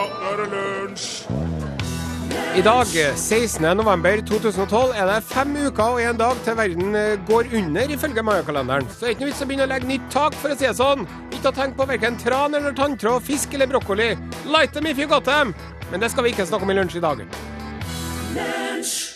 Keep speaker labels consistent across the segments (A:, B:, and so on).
A: Nå er det lunsj!
B: I dag, 16. november 2012, er det fem uker og en dag til verden eh, går under, ifølge mayakalenderen. Så det er ikke noe vits å begynne å legge nytt tak, for å si det sånn. Ikke å tenke på verken tran eller tanntråd, fisk eller brokkoli. Light them if you got them. Men det skal vi ikke snakke om i lunsj i dag.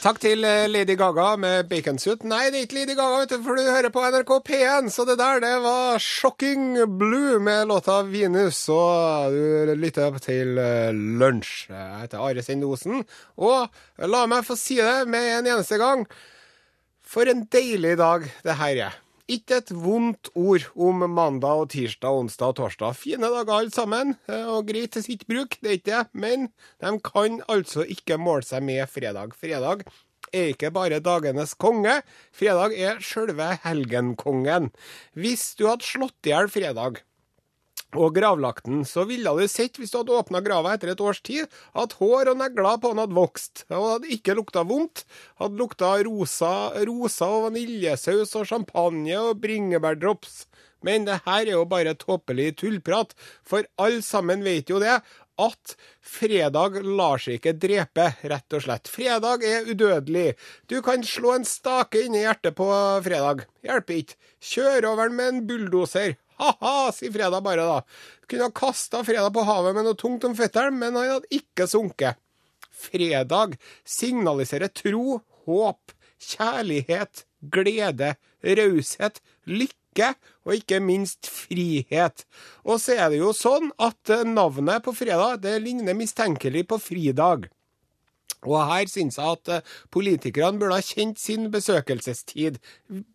B: Takk til eh, Lady Gaga med baconsuit. Nei, det er ikke Lady Gaga, vet du, for du hører på NRK P1. Så det der, det var Shocking Blue med låta Venus. Og du lytter til eh, Lunsj. Jeg heter Are Sendosen. Og la meg få si det med en eneste gang. For en deilig dag det her er. Ikke et vondt ord om mandag og tirsdag, onsdag og torsdag. Fine dager alle sammen, eh, og greit til sitt bruk, det er ikke det. Men de kan altså ikke måle seg med fredag. Fredag er ikke bare dagenes konge, fredag er sjølve helgenkongen. Hvis du hadde slått i hjel fredag og gravlagt den, så ville du sett, hvis du hadde åpna grava etter et års tid, at hår og negler på den hadde vokst. Og hadde ikke lukta vondt. Hadde lukta rosa, rosa og vaniljesaus og champagne og bringebærdrops. Men det her er jo bare tåpelig tullprat, for alle sammen vet jo det. At fredag lar seg ikke drepe, rett og slett. Fredag er udødelig. Du kan slå en stake inn i hjertet på fredag. Hjelper ikke. Kjør over den med en bulldoser. Ha-ha, sier Fredag bare da. Kunne ha kasta Fredag på havet med noe tungt om føttene, men han hadde ikke sunket. Fredag signaliserer tro, håp, kjærlighet, glede, raushet, lykke og ikke minst frihet. Og så er det jo sånn at navnet på fredag det ligner mistenkelig på fridag. Og her syns jeg at eh, politikerne burde ha kjent sin besøkelsestid.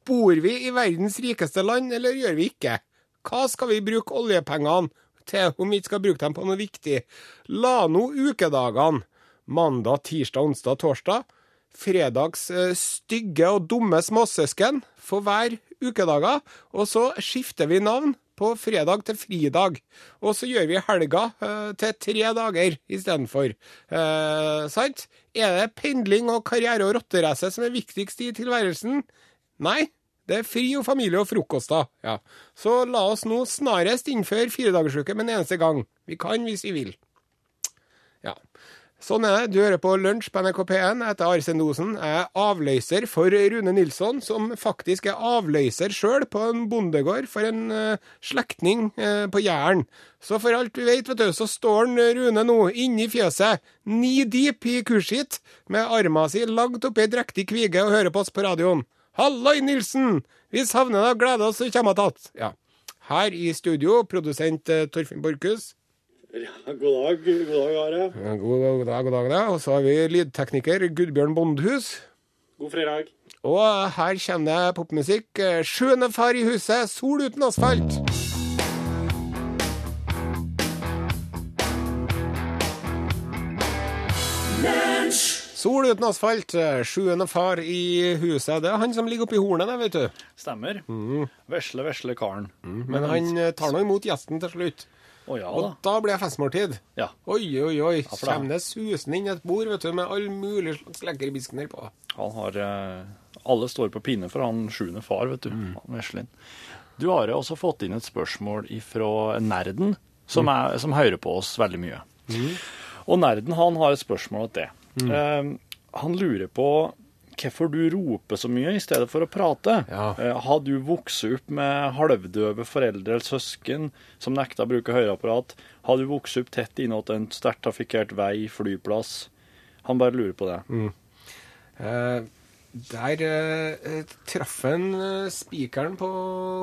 B: Bor vi i verdens rikeste land, eller gjør vi ikke? Hva skal vi bruke oljepengene til om vi ikke skal bruke dem på noe viktig? La nå ukedagene, mandag, tirsdag, onsdag, torsdag, fredags eh, stygge og dumme småsøsken få være ukedager, og så skifter vi navn på fredag til fridag. Og så gjør vi helga eh, til tre dager istedenfor. Eh, sant? Er det pendling og karriere og rotterace som er viktigst i tilværelsen? Nei. Det er fri og familie og frokoster. Ja. Så la oss nå snarest innføre firedagersuke med en eneste gang. Vi kan hvis vi vil. Ja. Sånn er det. Du hører på Lunsj på NRK P1. Jeg heter Arsen Osen. Jeg er avløser for Rune Nilsson, som faktisk er avløser sjøl på en bondegård for en uh, slektning uh, på Jæren. Så for alt vi vet, vet du, så står han, Rune nå inni fjøset, ni deep i kurskitt, med arma si lagd oppi ei drektig kvige og hører på oss på radioen. Halloi, Nilsen! Vi savner deg og gleder oss til du kommer tilbake.' Ja. Her i studio, produsent uh, Torfinn Borchhus.
C: Ja, god dag, god dag, Are.
B: Ja, God, god dag, god dag. da. Og så har vi lydtekniker Gudbjørn Bondhus.
C: God fredag.
B: Og her kommer det popmusikk. Eh, Sjuende far i huset, sol uten asfalt. Sol uten asfalt, eh, sjuende far i huset. Det er han som ligger oppi hornet vet du.
C: Stemmer. Vesle, vesle karen.
B: Men han eh, tar nå imot gjesten til slutt.
C: Oh, ja
B: Og
C: da.
B: da blir det festmåltid.
C: Ja.
B: Oi, oi, oi.
C: Ja,
B: Kommer det susende inn et bord vet du, med all mulig slags lekre biskner på.
C: Han har eh, Alle står på pinne for han sjuende far, vet du. Mm. Veslin. Du har jo også fått inn et spørsmål fra Nerden, som, er, som hører på oss veldig mye. Og Nerden han har et spørsmål til det. Eh, han lurer på hvorfor du roper så mye i stedet for å prate.
B: Ja.
C: Uh, har du vokst opp med halvdøve foreldre eller søsken som nekta å bruke høreapparat? Har du vokst opp tett innåt en sterkt trafikkert vei, flyplass? Han bare lurer på det.
B: Eh, der eh, traff han spikeren på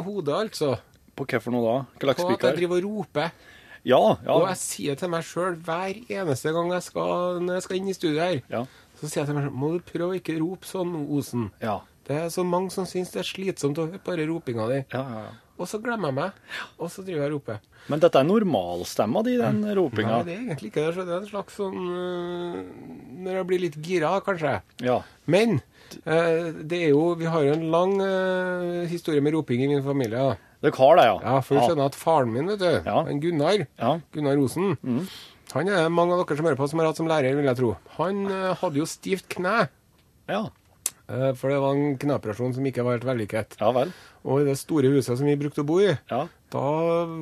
B: hodet, altså.
C: På hva for noe da? Hva slags
B: På at jeg driver og roper.
C: Ja, ja.
B: Og jeg sier til meg sjøl hver eneste gang jeg skal, når jeg skal inn i studio her,
C: ja.
B: så sier jeg til meg selv, må du prøve å ikke rope sånn, Osen.
C: Ja.
B: Det er så mange som syns det er slitsomt å høre bare ropinga di.
C: Ja, ja, ja.
B: Og så glemmer jeg meg, og så driver jeg og roper.
C: Men dette er normalstemma di, den ropinga?
B: Nei, det er egentlig ikke det. Det er en slags sånn øh, Når jeg blir litt gira, kanskje.
C: Ja.
B: Men eh, det er jo Vi har jo en lang eh, historie med roping i min familie. da.
C: Dere har det, ja?
B: Ja, for du skjønner at faren min, vet du,
C: Ja.
B: Gunnar,
C: Ja.
B: Gunnar Osen, han er mange av dere som hører på, som har hatt som lærer, vil jeg tro. Han uh, hadde jo stivt kne,
C: Ja.
B: Uh, for det var en kneoperasjon som ikke var helt vellykket.
C: Ja vel.
B: Og i det store huset som vi brukte å bo i,
C: Ja.
B: da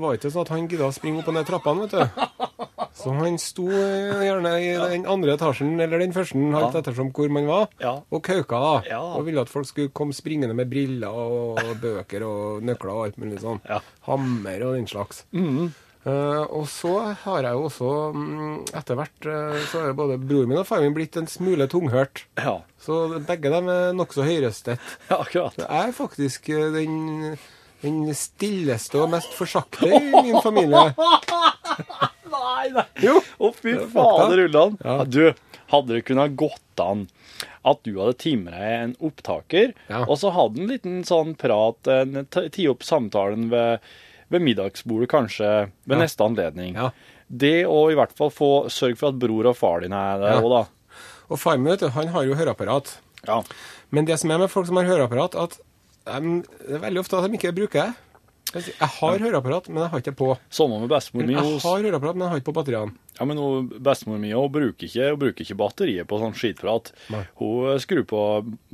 B: var det ikke sånn at han gidda å springe opp og ned trappene, vet du. Så han sto eh, gjerne i den andre etasjen, eller den første, halvt ettersom hvor man var, og kauka, da. Og ville at folk skulle komme springende med briller og bøker og nøkler og alt mulig sånn. Hammer og den slags. Eh, og så har jeg jo også, um, etter hvert, uh, så er både broren min og faren min blitt en smule tunghørt.
C: Ja,
B: Så begge dem er nokså høyrøstet.
C: ja akkurat.
B: Det er faktisk uh, den, den stilleste og mest forsakte i min familie.
C: Nei, nei.
B: Jo.
C: Å, fy
B: er
C: fader. Ulland.
B: Ja.
C: Du, hadde det kunnet gått an at du hadde timet deg en opptaker,
B: Ja.
C: og så hadde en liten sånn prat, en ti opp samtalen ved, ved middagsbordet kanskje ved
B: Ja.
C: neste anledning.
B: Ja.
C: Det å i hvert fall få sørge for at bror og far din er der òg, da.
B: Og far min, vet du, han har jo høreapparat.
C: Ja.
B: Men det som er med folk som har høreapparat, at em, det er veldig ofte at de ikke bruker det. Jeg har høreapparat, men jeg har ikke på.
C: Samme med bestemor mi.
B: Jeg har høreapparat, men jeg har ikke på batteriene.
C: Ja, men bestemor mi bruker bruker ikke batteriet på sånn skitprat.
B: Nei.
C: Hun skrur på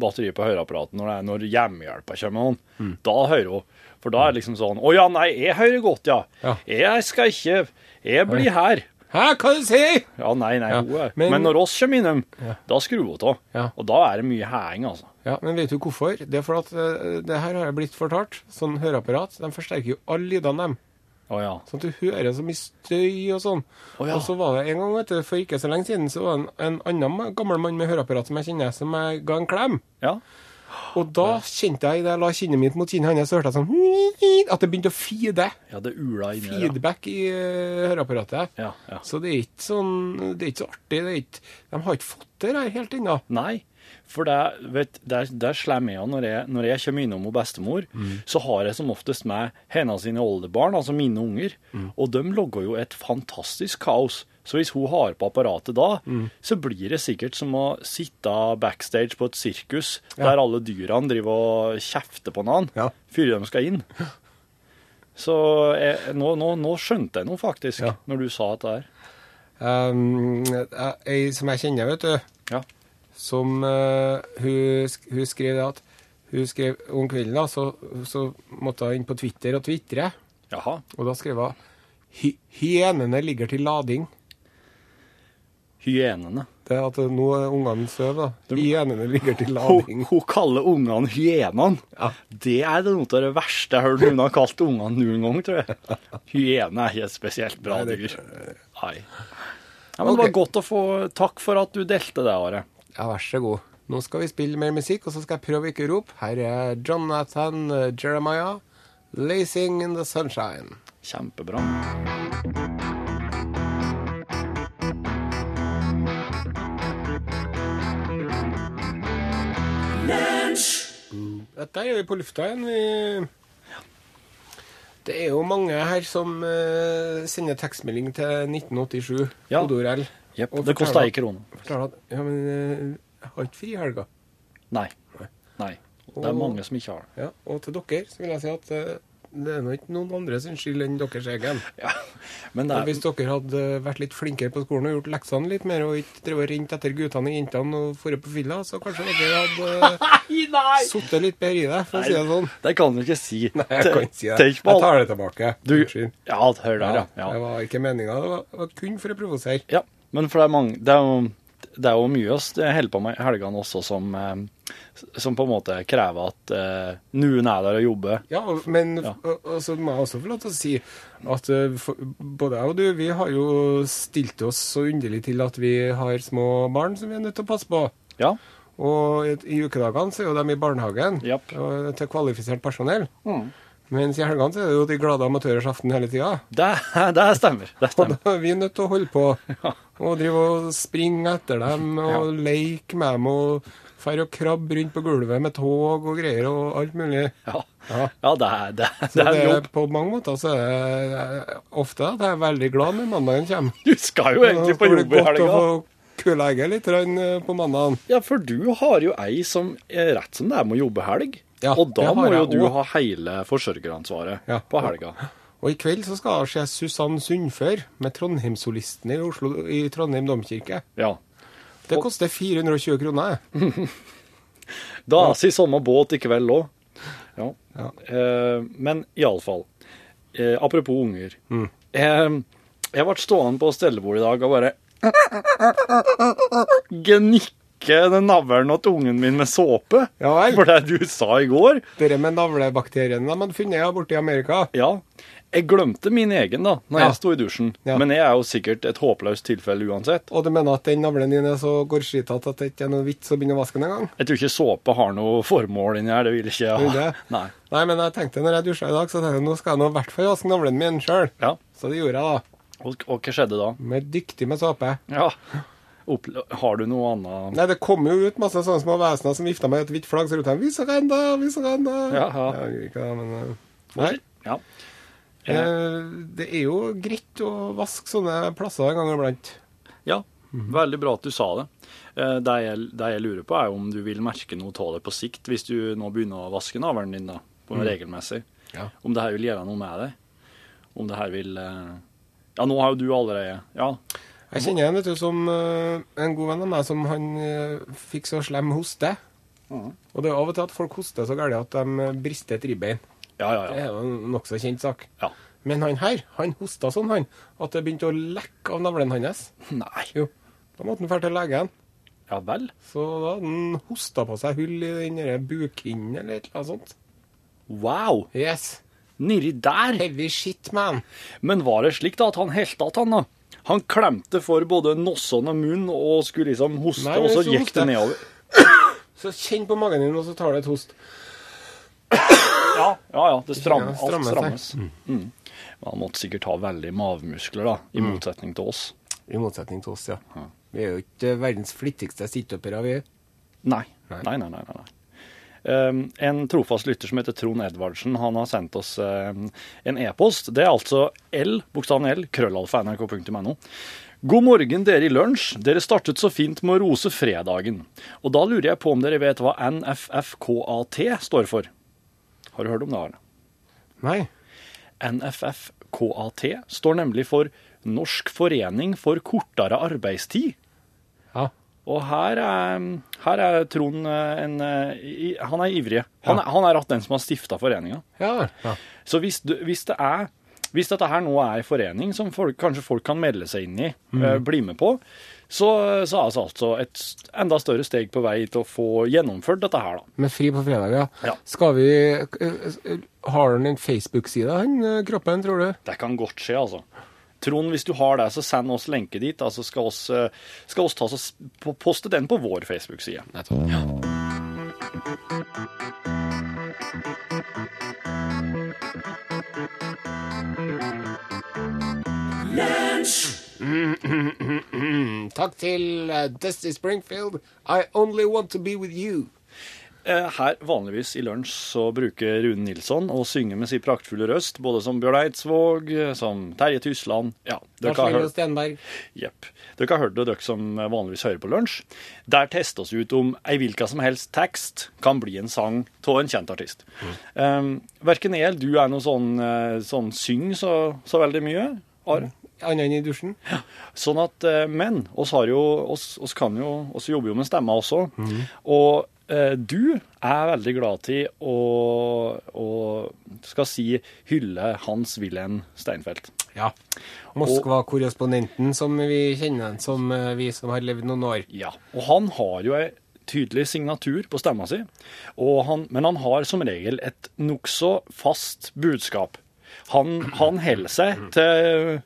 C: batteriet på høreapparatet når, det er, når hjemmehjelpa kommer.
B: Mm.
C: Da hører hun. For da er det liksom sånn Å ja, nei, jeg hører godt, ja.
B: Ja.
C: Jeg skal ikke Jeg blir her.
B: Hæ, hva du sier
C: Ja, nei, nei,
B: Ja,
C: hun er
B: men-
C: Men, når oss kommer innom,
B: Ja.
C: da skrur hun av. Og da er det mye heing, altså.
B: Ja, men vet du hvorfor? Det er for at eh, det her har jeg blitt fortalt. Sånn høreapparat, de forsterker jo alle lydene dem.
C: Å ja.
B: Sånn at du hører så mye støy og sånn.
C: Å ja.
B: Og så var det en gang, vet du, for ikke så lenge siden, så var det en, en annen gammel mann med høreapparat som jeg kjenner, som jeg ga en klem.
C: Ja.
B: Og da kjente jeg, da jeg la kinnet mitt mot kinnet hans, hørte jeg sånn At det begynte å feede.
C: ja, det ula inni.
B: Feedback i eh, høreapparatet.
C: Ja, ja.
B: Så det er ikke sånn Det er ikke så artig. Det er ikke, de har ikke fått det her helt ennå.
C: Nei, for det, vet, der, der slår jeg når jeg, når jeg kommer innom hos bestemor, så har jeg som oftest med hennes sine oldebarn, altså mine unger, og de logger jo et fantastisk kaos. Så hvis hun har på apparatet da, så blir det sikkert som å sitte backstage på et sirkus,
B: Ja.
C: der alle dyrene driver og kjefter på hverandre
B: Ja.
C: før de skal inn. Så jeg, nå, nå, nå skjønte jeg noe faktisk,
B: Ja.
C: når du sa dette her.
B: Um, ei som jeg kjenner, vet du,
C: Ja.
B: Som uh, hun, sk- hun skrev at hun skrev om kvelden, da, så, så måtte hun inn på Twitter og tvitre. Og da skrev hun «Hy- Hyenene ligger til lading.
C: Hyenene.
B: Det er at nå er ungene sover, da. Hyenene ligger til lading.
C: hun kaller ungene hyenene.
B: Ja.
C: Det er det noe av det verste jeg har hørt noen har kalt ungene noen gang, tror jeg. Hyene er ikke et spesielt bra dyr. Nei. Ja, men Det var godt å få Takk for at du delte det, Are.
B: Ja, vær så god. Nå skal vi spille mer musikk, og så skal jeg prøve å ikke rope. Her er Jonathan eh, Jeremiah, 'Lazing in the Sunshine'.
C: Kjempebra.
B: Dette er vi på lufta igjen. Vi... Det er jo mange her som eh, sender tekstmelding til 1987,
C: Ja.
B: kodeord L.
C: Jepp. Det kosta ei krone.
B: Ja, men eh, jeg har ikke fri i helga.
C: Nei. Nei. Det er mange som ikke har det.
B: Ja, og til dere så vil jeg si at eh, det er nå ikke noen andre sin skyld enn deres egen.
C: Ja. Men er,
B: Hvis dere hadde vært litt flinkere på skolen og gjort leksene litt mer, og ikke drevet rent etter guttene og jentene og dratt på fylla, så kanskje dere hadde sittet litt bedre i det, for å si det sånn.
C: Det kan du ikke si.
B: Nei, jeg kan ikke si det. Jeg tar det tilbake.
C: Du, ja, hør der, ja. ja.
B: Det var ikke meninga. Det var, var kun for å provosere.
C: Ja, men for det er mange Det er jo, det er jo mye vi holder på med i helgene også som, eh, som på en måte krever at eh, noen er der og jobber.
B: Ja, men
C: Ja.
B: og må jeg også få lov til å si at eh, for, både jeg og du, vi har jo stilt oss så underlig til at vi har små barn som vi er nødt til å passe på.
C: Ja.
B: Og i, i ukedagene så er jo de i barnehagen yep. til kvalifisert personell. Mens i helgene så er det jo de glade amatørers aften hele tida.
C: Det, det stemmer. Det
B: Og
C: stemmer.
B: da er vi nødt til å holde på og drive og springe etter dem og leke med dem og fære og krabbe rundt på gulvet med tog og greier og alt mulig.
C: Ja,
B: Ja.
C: ja det, er, det,
B: Så
C: det er
B: det er
C: jobb.
B: på mange måter så er det ofte at jeg er veldig glad når mandagen kommer.
C: Du skal jo egentlig på jobb i
B: å
C: helga.
B: kulegge litt på mandagen.
C: Ja, for du har jo ei som er rett som det er må jobbe helg.
B: Ja,
C: og da må jo du
B: også.
C: ha hele forsørgeransvaret
B: Ja.
C: på helga.
B: Og i kveld så skal jeg se Susann Sundfør med Trondheimssolistene i Oslo, i Trondheim domkirke.
C: Ja.
B: Det koster 420 kroner.
C: Da er vi i samme båt i kveld òg. Ja.
B: Ja.
C: Eh, men iallfall. Eh, apropos unger.
B: Mm.
C: Eh, Jeg ble stående på stellebordet i dag og bare gnikke den navlen til ungen min med såpe.
B: Ja vel.
C: For det du sa i går.
B: Dere med navlebakteriene de hadde funnet ja, borte i Amerika.
C: Ja. Jeg glemte min egen da når
B: Ja.
C: jeg sto i dusjen.
B: Ja.
C: Men jeg er jo sikkert et håpløst tilfelle uansett.
B: Og du mener at den navlen din er så gårdskitete at det ikke er noe vits å begynne å vaske den engang?
C: Jeg tror ikke såpe har noe formål inni her. Det vil ikke jeg ha. Nei.
B: Nei, men jeg tenkte når jeg dusja i dag, så tenkte jeg nå skal jeg nå i hvert fall vaske navlen min sjøl.
C: Ja.
B: Så det gjorde jeg, da.
C: Og, og hva skjedde da?
B: Med dyktig med såpe.
C: Ja. Har du noe annet
B: Nei, det kom jo ut masse sånne små vesener som vifta med et hvitt flagg, så ropte de 'Vis agenda! enda'. Ja,
C: Jaha.
B: Jeg gjorde ikke men eh, Nei.
C: Ja.
B: Eh, det er jo greit å vaske sånne plasser en gang iblant.
C: Ja, veldig bra at du sa det. Eh, Det jeg, det jeg lurer på, er om du vil merke noe av det på sikt, hvis du nå begynner å vaske navlen din da, på mm. regelmessig.
B: Ja.
C: Om det her vil gjøre noe med deg. Om det her vil eh, Ja, nå har jo du allerede Ja.
B: Jeg kjenner en vet du, som eh, en god venn av meg som han eh, fikk så slem hoste.
C: Mm.
B: Og det er av og til at folk hoster så galt at de eh, brister et ribbein.
C: Ja, ja, ja.
B: Det er jo en nokså kjent sak.
C: ja.
B: Men han her, han hosta sånn, han, at det begynte å lekke av navlen hans.
C: Nei.
B: Jo. Da måtte han dra til legen.
C: Ja vel?
B: Så da hadde han hosta på seg hull i den bukhinnen eller annet sånt.
C: Wow!
B: Yes.
C: Nedi der?
B: Heavy shit, man.
C: Men var det slik da at han helte at han da? Han klemte for både nossene og munn og skulle liksom hoste,
B: Nei,
C: og så gikk det nedover.
B: Så kjenn på magen din, og så tar du et host.
C: Ja, ja, ja. Det
B: strammer. Alt
C: strammes. Mm. Men Han måtte sikkert ha veldig mavemuskler, da, i
B: Mm.
C: motsetning til oss.
B: I motsetning til oss, ja. Vi er jo ikke verdens flittigste situppere, vi.
C: Nei.
B: Nei.
C: Nei, nei, nei. nei, en trofast lytter som heter Trond Edvardsen, han har sendt oss um, en e-post. Det er altså L, bokstaven L, krøllalfa nrk.no. God morgen, dere i lunsj. Dere startet så fint med å rose fredagen. Og da lurer jeg på om dere vet hva NFFKAT står for? Har du hørt om det? Arne?
B: Nei.
C: NFFKAT står nemlig for Norsk forening for kortere arbeidstid. Og her er, her er Trond eh, en eh, Han er ivrig. Han,
B: Ja.
C: han er rett den som har stifta foreninga.
B: Ja. ja.
C: Så hvis, du, hvis det er hvis dette her nå er en forening som folk, kanskje folk kan melde seg inn i, eh, bli med på, så, så er det altså et enda større steg på vei til å få gjennomført dette her, da.
B: Med fri på fredag, ja.
C: Ja.
B: Skal vi Har han en Facebook-side, han kroppen, tror du?
C: Det kan godt skje, altså. Trond, hvis du har det, så send oss lenke dit. Altså skal oss, eh, skal oss ta oss, og s- på- poste den på vår Facebook-side.
B: Takk til eh, Dusty Springfield. I only want to be with you.
C: Eh, Her vanligvis i lunsj så bruker Rune Nilsson å synge med sin praktfulle røst, både som Bjørn Eidsvåg, eh, som Terje Tysland. Ja, dere har hørt,
B: Stenberg.
C: Jepp. Dere har hørt det, dere som vanligvis hører på lunsj. Der tester vi ut om ei hvilken som helst tekst kan bli en sang av en kjent artist. Um, verken jeg eller du er noe sånn, eh, sånn syng så, så veldig mye. Are.
B: Annet enn i dusjen.
C: Sånn at, Men oss har jo, oss, oss kan jo, oss jobber jo med stemmer også. Og eh, du er veldig glad til å, å skal si hylle Hans-Wilhelm Steinfeld.
B: Ja. Moskva-korrespondenten, som vi kjenner han som, eh, vi som har levd noen år.
C: Ja, og han har jo ei tydelig signatur på stemma si, og han, men han har som regel et nokså fast budskap. Han, han holder seg til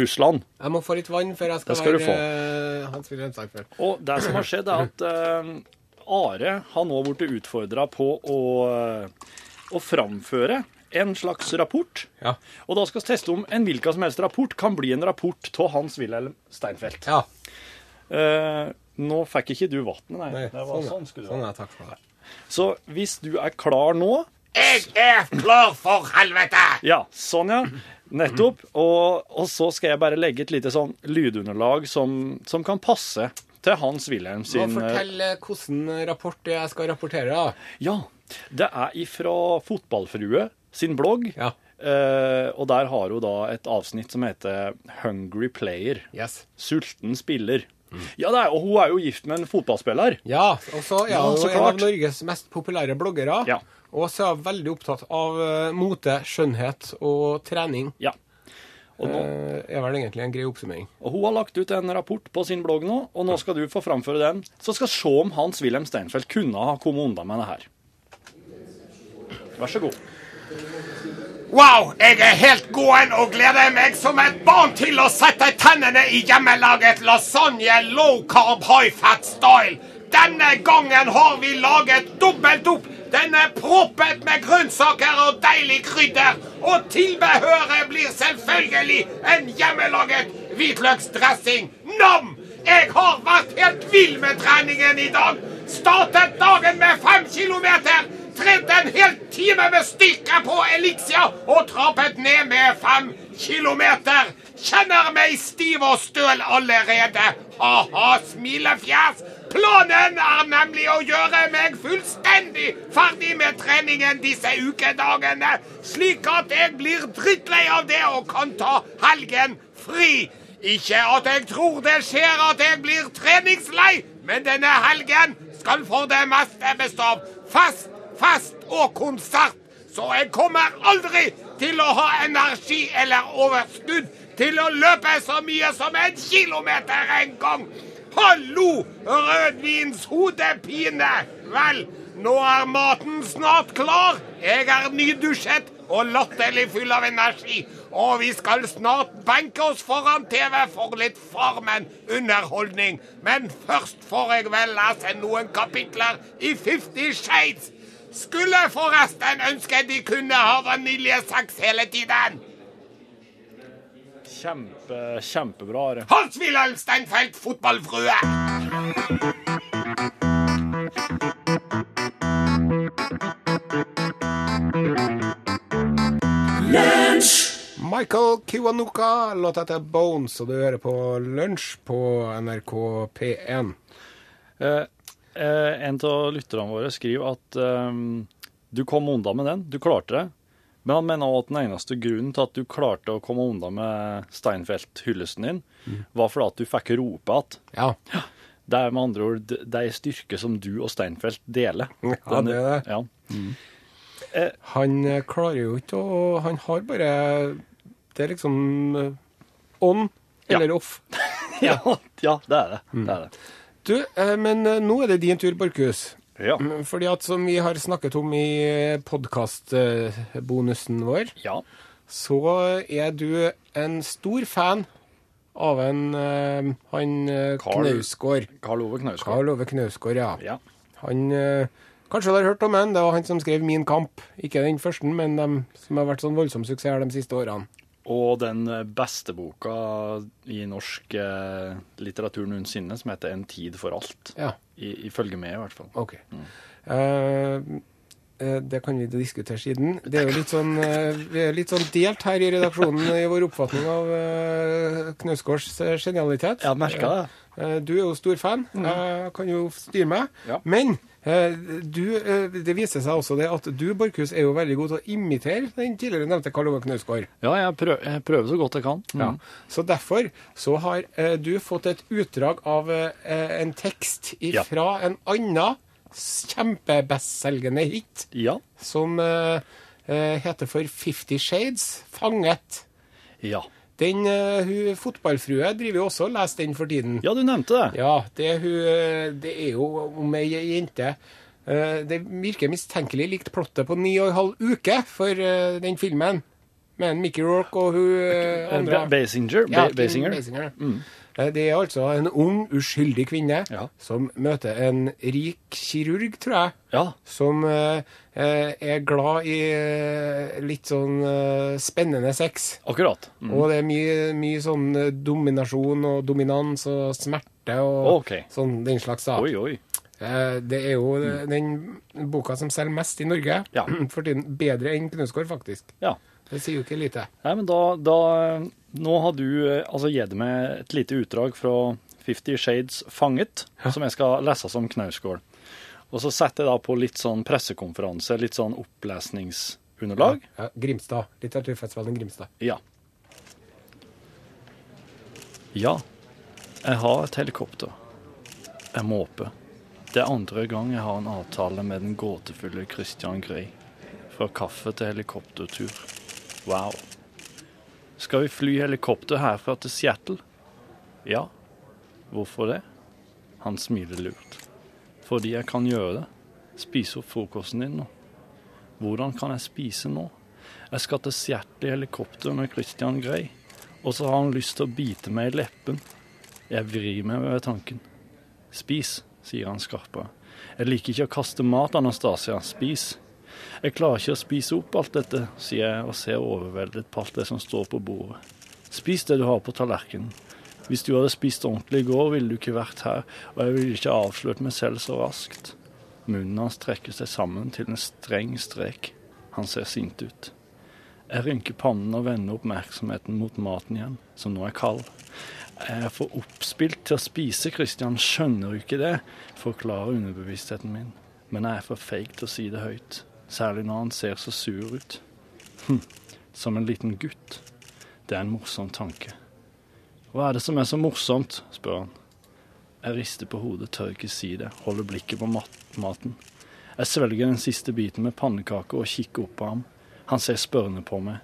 C: Russland.
B: Jeg må få litt vann før jeg skal,
C: skal
B: være eh, Hans Wilhelm Steinfeld.
C: Og det som har skjedd, er at eh, Are har nå blitt utfordra på å, å framføre en slags rapport.
B: Ja.
C: Og da skal vi teste om en hvilken som helst rapport kan bli en rapport av Hans-Wilhelm Steinfeld.
B: Ja.
C: Eh, nå fikk ikke du vannet, nei.
B: Nei,
C: Det var
B: sånn,
C: sånn skulle det
B: sånn ja, takk for det.
C: Så hvis du er klar nå
B: Jeg er klar for helvete!
C: Ja, sånn ja. Nettopp. Og, og så skal jeg bare legge et lite sånn lydunderlag som, som kan passe til Hans-Wilhelm sin eh,
B: Fortell hvilken rapport jeg skal rapportere. da.
C: Ja. Det er ifra Fotballfrue sin blogg.
B: Ja.
C: Uh, og der har hun da et avsnitt som heter 'Hungry Player'.
B: Yes.
C: Sulten spiller. Ja, det er, og hun er jo gift med en fotballspiller.
B: Ja, og så er
C: Ja,
B: hun en av. Norges mest populære bloggere.
C: Ja.
B: Og så er hun veldig opptatt av eh, mote, skjønnhet og trening.
C: Ja. Og, nå,
B: eh, er vel egentlig en grei oppsummering.
C: og hun har lagt ut en rapport på sin blogg nå, og nå skal du få framføre den. Så skal se om Hans-Wilhelm Steinfeld kunne ha kommet unna med det her. Vær så god.
A: Wow, jeg er helt gåen og gleder meg som et barn til å sette tennene i hjemmelaget lasagne low carb high fat style. Denne gangen har vi laget dobbelt opp. Den er proppet med grønnsaker og deilig krydder. Og tilbehøret blir selvfølgelig en hjemmelaget hvitløksdressing. Nam! Jeg har vært helt vill med treningen i dag. Startet dagen med fem kilometer. Trent en hel time med styrke på Elixia og trappet ned med fem kilometer. Kjenner meg stiv og støl allerede. Ha-ha, smilefjes. Planen er nemlig å gjøre meg fullstendig ferdig med treningen disse ukedagene, slik at jeg blir drittlei av det og kan ta helgen fri. Ikke at jeg tror det skjer at jeg blir treningslei, men denne helgen skal for det meste bestå av fest, fest og konsert. Så jeg kommer aldri til å ha energi eller overskudd til å løpe så mye som en kilometer en gang. Hallo, rødvinshodepine! Vel, nå er maten snart klar. Jeg er nydusjet og latterlig full av energi. Og vi skal snart benke oss foran TV for litt Farmen-underholdning. Men først får jeg vel lese noen kapitler i Fifty Shades. Skulle forresten ønske de kunne ha vaniljesex hele tiden.
C: Kjempe, kjempebra. Are.
A: Hans-Wilhelm Steinfeld, fotballfrue.
B: Michael Kiwanuka, låta heter Bones, og du hører på Lunsj på NRK P1.
C: Eh, eh, en av lytterne våre skriver at eh, du kom unna med den, du klarte det. Men han mener også at den eneste grunnen til at du klarte å komme unna med Steinfeld-hyllesten din, var fordi at du fikk rope igjen.
B: Ja.
C: Det er med andre ord det er en styrke som du og Steinfeld deler.
B: Ja, det er det.
C: Ja.
B: Han eh, klarer jo ikke å Han har bare Det er liksom eh, on eller off.
C: Ja, ja, det er det. det, er det.
B: Du, eh, men eh, nå er det din tur, Borchhus.
C: Ja.
B: Mm, Fordi at som vi har snakket om i podkastbonusen vår,
C: ja.
B: så er du en stor fan av en eh, han eh,
C: Karl-
B: Knausgård.
C: Karl Ove Knausgård.
B: Karl Ove Knausgård, ja.
C: Ja.
B: Han eh, Kanskje du har hørt om han? Det var han som skrev Min kamp. Ikke den første, men de som har vært sånn voldsom suksess de siste årene.
C: Og den eh, beste boka i norsk eh, litteratur noensinne, som heter En tid for alt.
B: Ja,
C: I, ifølge meg, i hvert fall.
B: OK. Mm. Uh, det kan vi diskutere siden. Det er jo litt sånn, vi er litt sånn delt her i redaksjonen i vår oppfatning av Knausgårds genialitet.
C: Jeg merka det.
B: Du er jo stor fan. Jeg kan jo styre meg.
C: Ja.
B: Men du, eh, det viser seg også det at du, Borchhus, er jo veldig god til å imitere den tidligere nevnte Karl Ove Knausgård.
C: Ja, jeg prøver, jeg prøver så godt jeg kan. Mm.
B: Ja. Så derfor så har eh, du fått et utdrag av eh, en tekst
C: Ja.
B: fra en annen kjempebestselgende hit
C: Ja.
B: som eh, eh, heter for Fifty Shades, Fanget.
C: ja.
B: Den uh, hun, fotballfrue driver jo også og leser den for tiden.
C: Ja, du nevnte det.
B: Ja, det, hun, eh, det er jo om ei jente Uh, Det virker mistenkelig likt plottet på ni og en halv uke for uh, den filmen. Med en Mickey Rourke og hun eh, andre.
C: Basinger.
B: Ja,
C: Basinger.
B: Basinger. Mm. Det er altså en ung, uskyldig kvinne
C: Ja.
B: som møter en rik kirurg, tror jeg,
C: Ja.
B: som eh, eh, er glad i eh, litt sånn eh, spennende sex.
C: Akkurat. Mm.
B: Og det er mye, mye sånn eh, dominasjon og dominans og smerte og
C: Ok.
B: sånn den slags. da.
C: Oi, oi.
B: Eh, Det er jo mm. den boka som selger mest i Norge
C: Ja.
B: for tiden. Bedre enn Knausgård, faktisk.
C: Ja.
B: Det sier jo ikke lite.
C: Nei, men da, da Nå har du eh, altså gitt meg et lite utdrag fra Fifty Shades Fanget, som jeg skal lese som Knausgård. Og så setter jeg da på litt sånn pressekonferanse, litt sånn opplesningsunderlag.
B: Ja, Grimstad. Litteraturfestivalen Grimstad.
C: Ja. Ja, jeg har et helikopter. Jeg måper. Det er andre gang jeg har en avtale med den gåtefulle Christian Grey. Fra kaffe til helikoptertur. Wow. Skal vi fly helikopter herfra til Seattle? Ja. Hvorfor det? Han smiler lurt. Fordi jeg kan gjøre det. Spise opp frokosten din nå. Hvordan kan jeg spise nå? Jeg skal til Seattle i helikopter med Christian Grey, og så har han lyst til å bite meg i leppen. Jeg vrir meg ved tanken. Spis, sier han skarpere. Jeg liker ikke å kaste mat, Anastasia. Spis. Jeg klarer ikke å spise opp alt dette, sier jeg og ser overveldet på alt det som står på bordet. Spis det du har på tallerkenen. Hvis du hadde spist ordentlig i går, ville du ikke vært her, og jeg ville ikke avslørt meg selv så raskt. Munnen hans trekker seg sammen til en streng strek. Han ser sint ut. Jeg rynker pannen og vender oppmerksomheten mot maten igjen, som nå er kald. Jeg er for oppspilt til å spise, Christian, skjønner du ikke det? Forklarer underbevisstheten min. Men jeg er for feig til å si det høyt, særlig når han ser så sur ut. Hm, som en liten gutt. Det er en morsom tanke. Hva er det som er så morsomt? spør han. Jeg rister på hodet, tør ikke si det, holder blikket på mat maten. Jeg svelger den siste biten med pannekake og kikker opp på ham. Han ser spørrende på meg.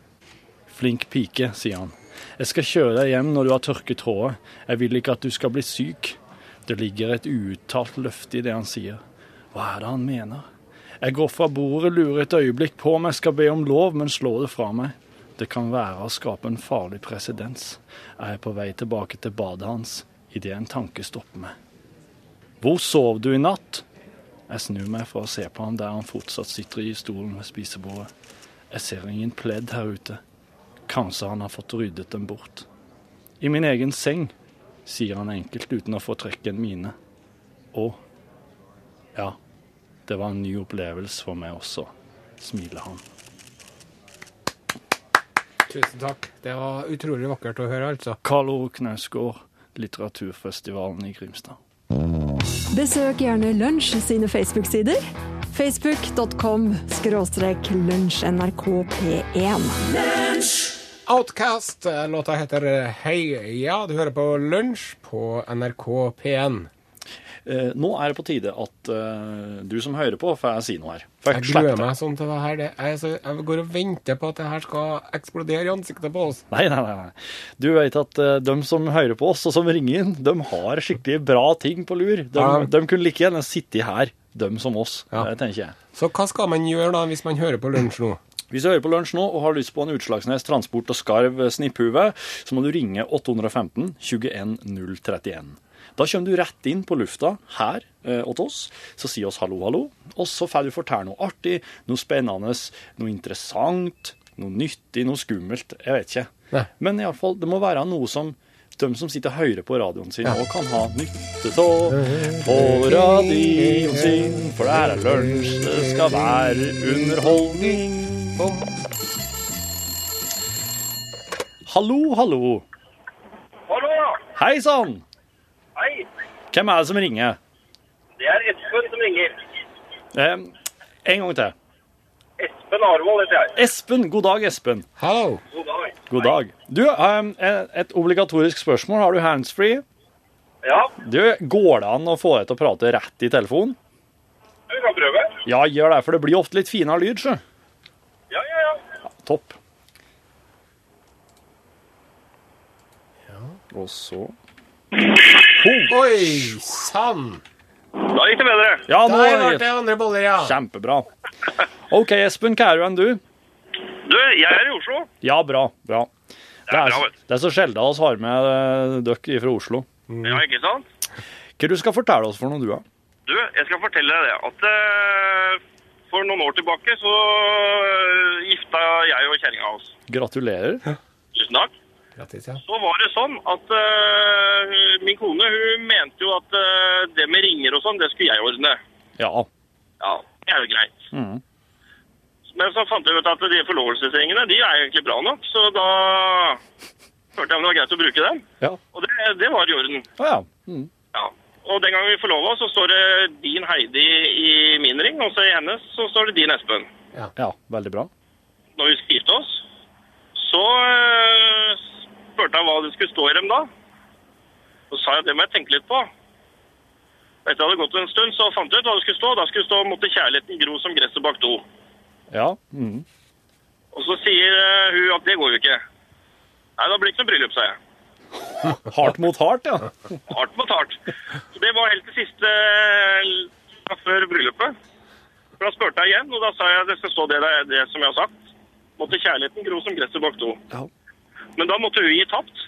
C: Flink pike, sier han. Jeg skal kjøre deg hjem når du har tørket håret. Jeg vil ikke at du skal bli syk. Det ligger et uuttalt løfte i det han sier. Hva er det han mener? Jeg går fra bordet, lurer et øyeblikk på om jeg skal be om lov, men slår det fra meg. Det kan være å skape en farlig presedens. Jeg er på vei tilbake til badet hans idet en tanke stopper meg. Hvor sov du i natt? Jeg snur meg for å se på ham der han fortsatt sitter i stolen ved spisebordet. Jeg ser ingen pledd her ute. Kanskje han har fått ryddet dem bort. I min egen seng, sier han enkelt uten å få trekke en mine. Å, ja, det var en ny opplevelse for meg også, smiler han.
B: Tusen takk. Det var utrolig vakkert å høre, altså.
C: Karl Ove Knausgård, litteraturfestivalen i Grimstad.
D: Besøk gjerne Lunsj sine Facebook-sider. Facebook.com skråstrek lunsjnrkp1.
B: Outcast. Låta heter Hei. Ja, du hører på Lunsj på NRK P1.
C: Eh, nå er det på tide at eh, du som hører på, får jeg si noe her. For
B: Jeg gruer meg sånn til det her. Det er så, jeg går og venter på at det her skal eksplodere i ansiktet på oss.
C: Nei, nei, nei. nei. Du vet at eh, de som hører på oss, og som ringer inn, de har skikkelig bra ting på lur. De,
B: Ja.
C: de kunne like gjerne sittet her, de som oss.
B: Ja.
C: Det tenker jeg.
B: Så hva skal man gjøre da, hvis man hører på Lunsj nå?
C: Hvis du hører på lunsj nå og har lyst på en Utslagsnes Transport og Skarv snipphue, så må du ringe 815 21 031. Da kommer du rett inn på lufta her eh, åt oss, så si oss hallo, hallo, og så får du fortelle noe artig, noe spennende, noe interessant, noe nyttig, noe skummelt. Jeg vet ikke.
B: Nei.
C: Men iallfall, det må være noe som de som sitter og hører på radioen sin, og kan ha nytte av på radioen sin. For det er lunsj, det skal være underholdning. Hallo, hallo.
E: Hallo,
C: Hei sann! Hvem er det som ringer?
E: Det er Espen som ringer.
C: Eh, en gang til.
E: Espen Arvold heter jeg.
C: Espen. God dag, Espen.
B: Hallo.
E: God dag.
C: God dag. Du, et obligatorisk spørsmål. Har du handsfree?
E: Ja,
C: Du, Går det an å få deg til å prate rett i telefonen?
E: vi kan prøve.
C: Ja, gjør det, for det blir ofte litt finere lyd, sjø.
E: Ja, ja, ja.
C: Topp. Ja. Og så
B: Oi sann!
E: Da gikk det bedre.
C: Ja, nå
B: Der ble det andre boller, ja.
C: Kjempebra. OK, Espen, hva er du enn du?
E: Du, jeg er i Oslo.
C: Ja, bra. bra. Det
E: er bra, vet du.
C: det er så sjelden vi har med eh, dere fra Oslo.
E: Ja, ikke sant?
C: Hva du skal fortelle oss for noe, du, da?
E: Du, jeg skal fortelle deg det at uh, for noen år tilbake så eh, gifta jeg og kjerringa oss.
C: Gratulerer.
E: Tusen takk.
B: Grattis, ja.
E: Så var det sånn at uh, min kone hun mente jo at uh, det med ringer og sånn, det skulle jeg ordne.
C: Ja.
E: Ja, det er jo greit.
C: Mm.
E: Men så fant jeg ut at de forlovelsesringene de er egentlig bra nok, så da hørte jeg om det var greit å bruke dem.
C: Ja.
E: Og det, det var i orden.
C: Ah, ja. Mm.
E: Ja. Og den gangen vi forlova, så står det din Heidi i min ring, og så i hennes så står det din Espen.
C: ja. Veldig bra.
E: Når vi gifte oss, så øh, spurte han hva det skulle stå i dem da. Så sa jeg det må jeg tenke litt på. Etter det hadde gått en stund, så fant jeg ut hva det skulle stå. Da skulle det stå 'Måtte kjærligheten gro som gresset bak do'.
C: Ja. Mm.
E: Og så sier øh, hun at det går jo ikke. Nei, da blir det ikke noe bryllup, sa jeg.
C: Hardt mot hardt, ja.
E: Hardt mot hardt. Så det var helt det siste eh, før bryllupet. For Da spurte jeg igjen, og da sa jeg det skal stå det, der, det som jeg har sagt. Måtte kjærligheten gro som gresset bak do.
C: Ja.
E: Men da måtte hun gi tapt.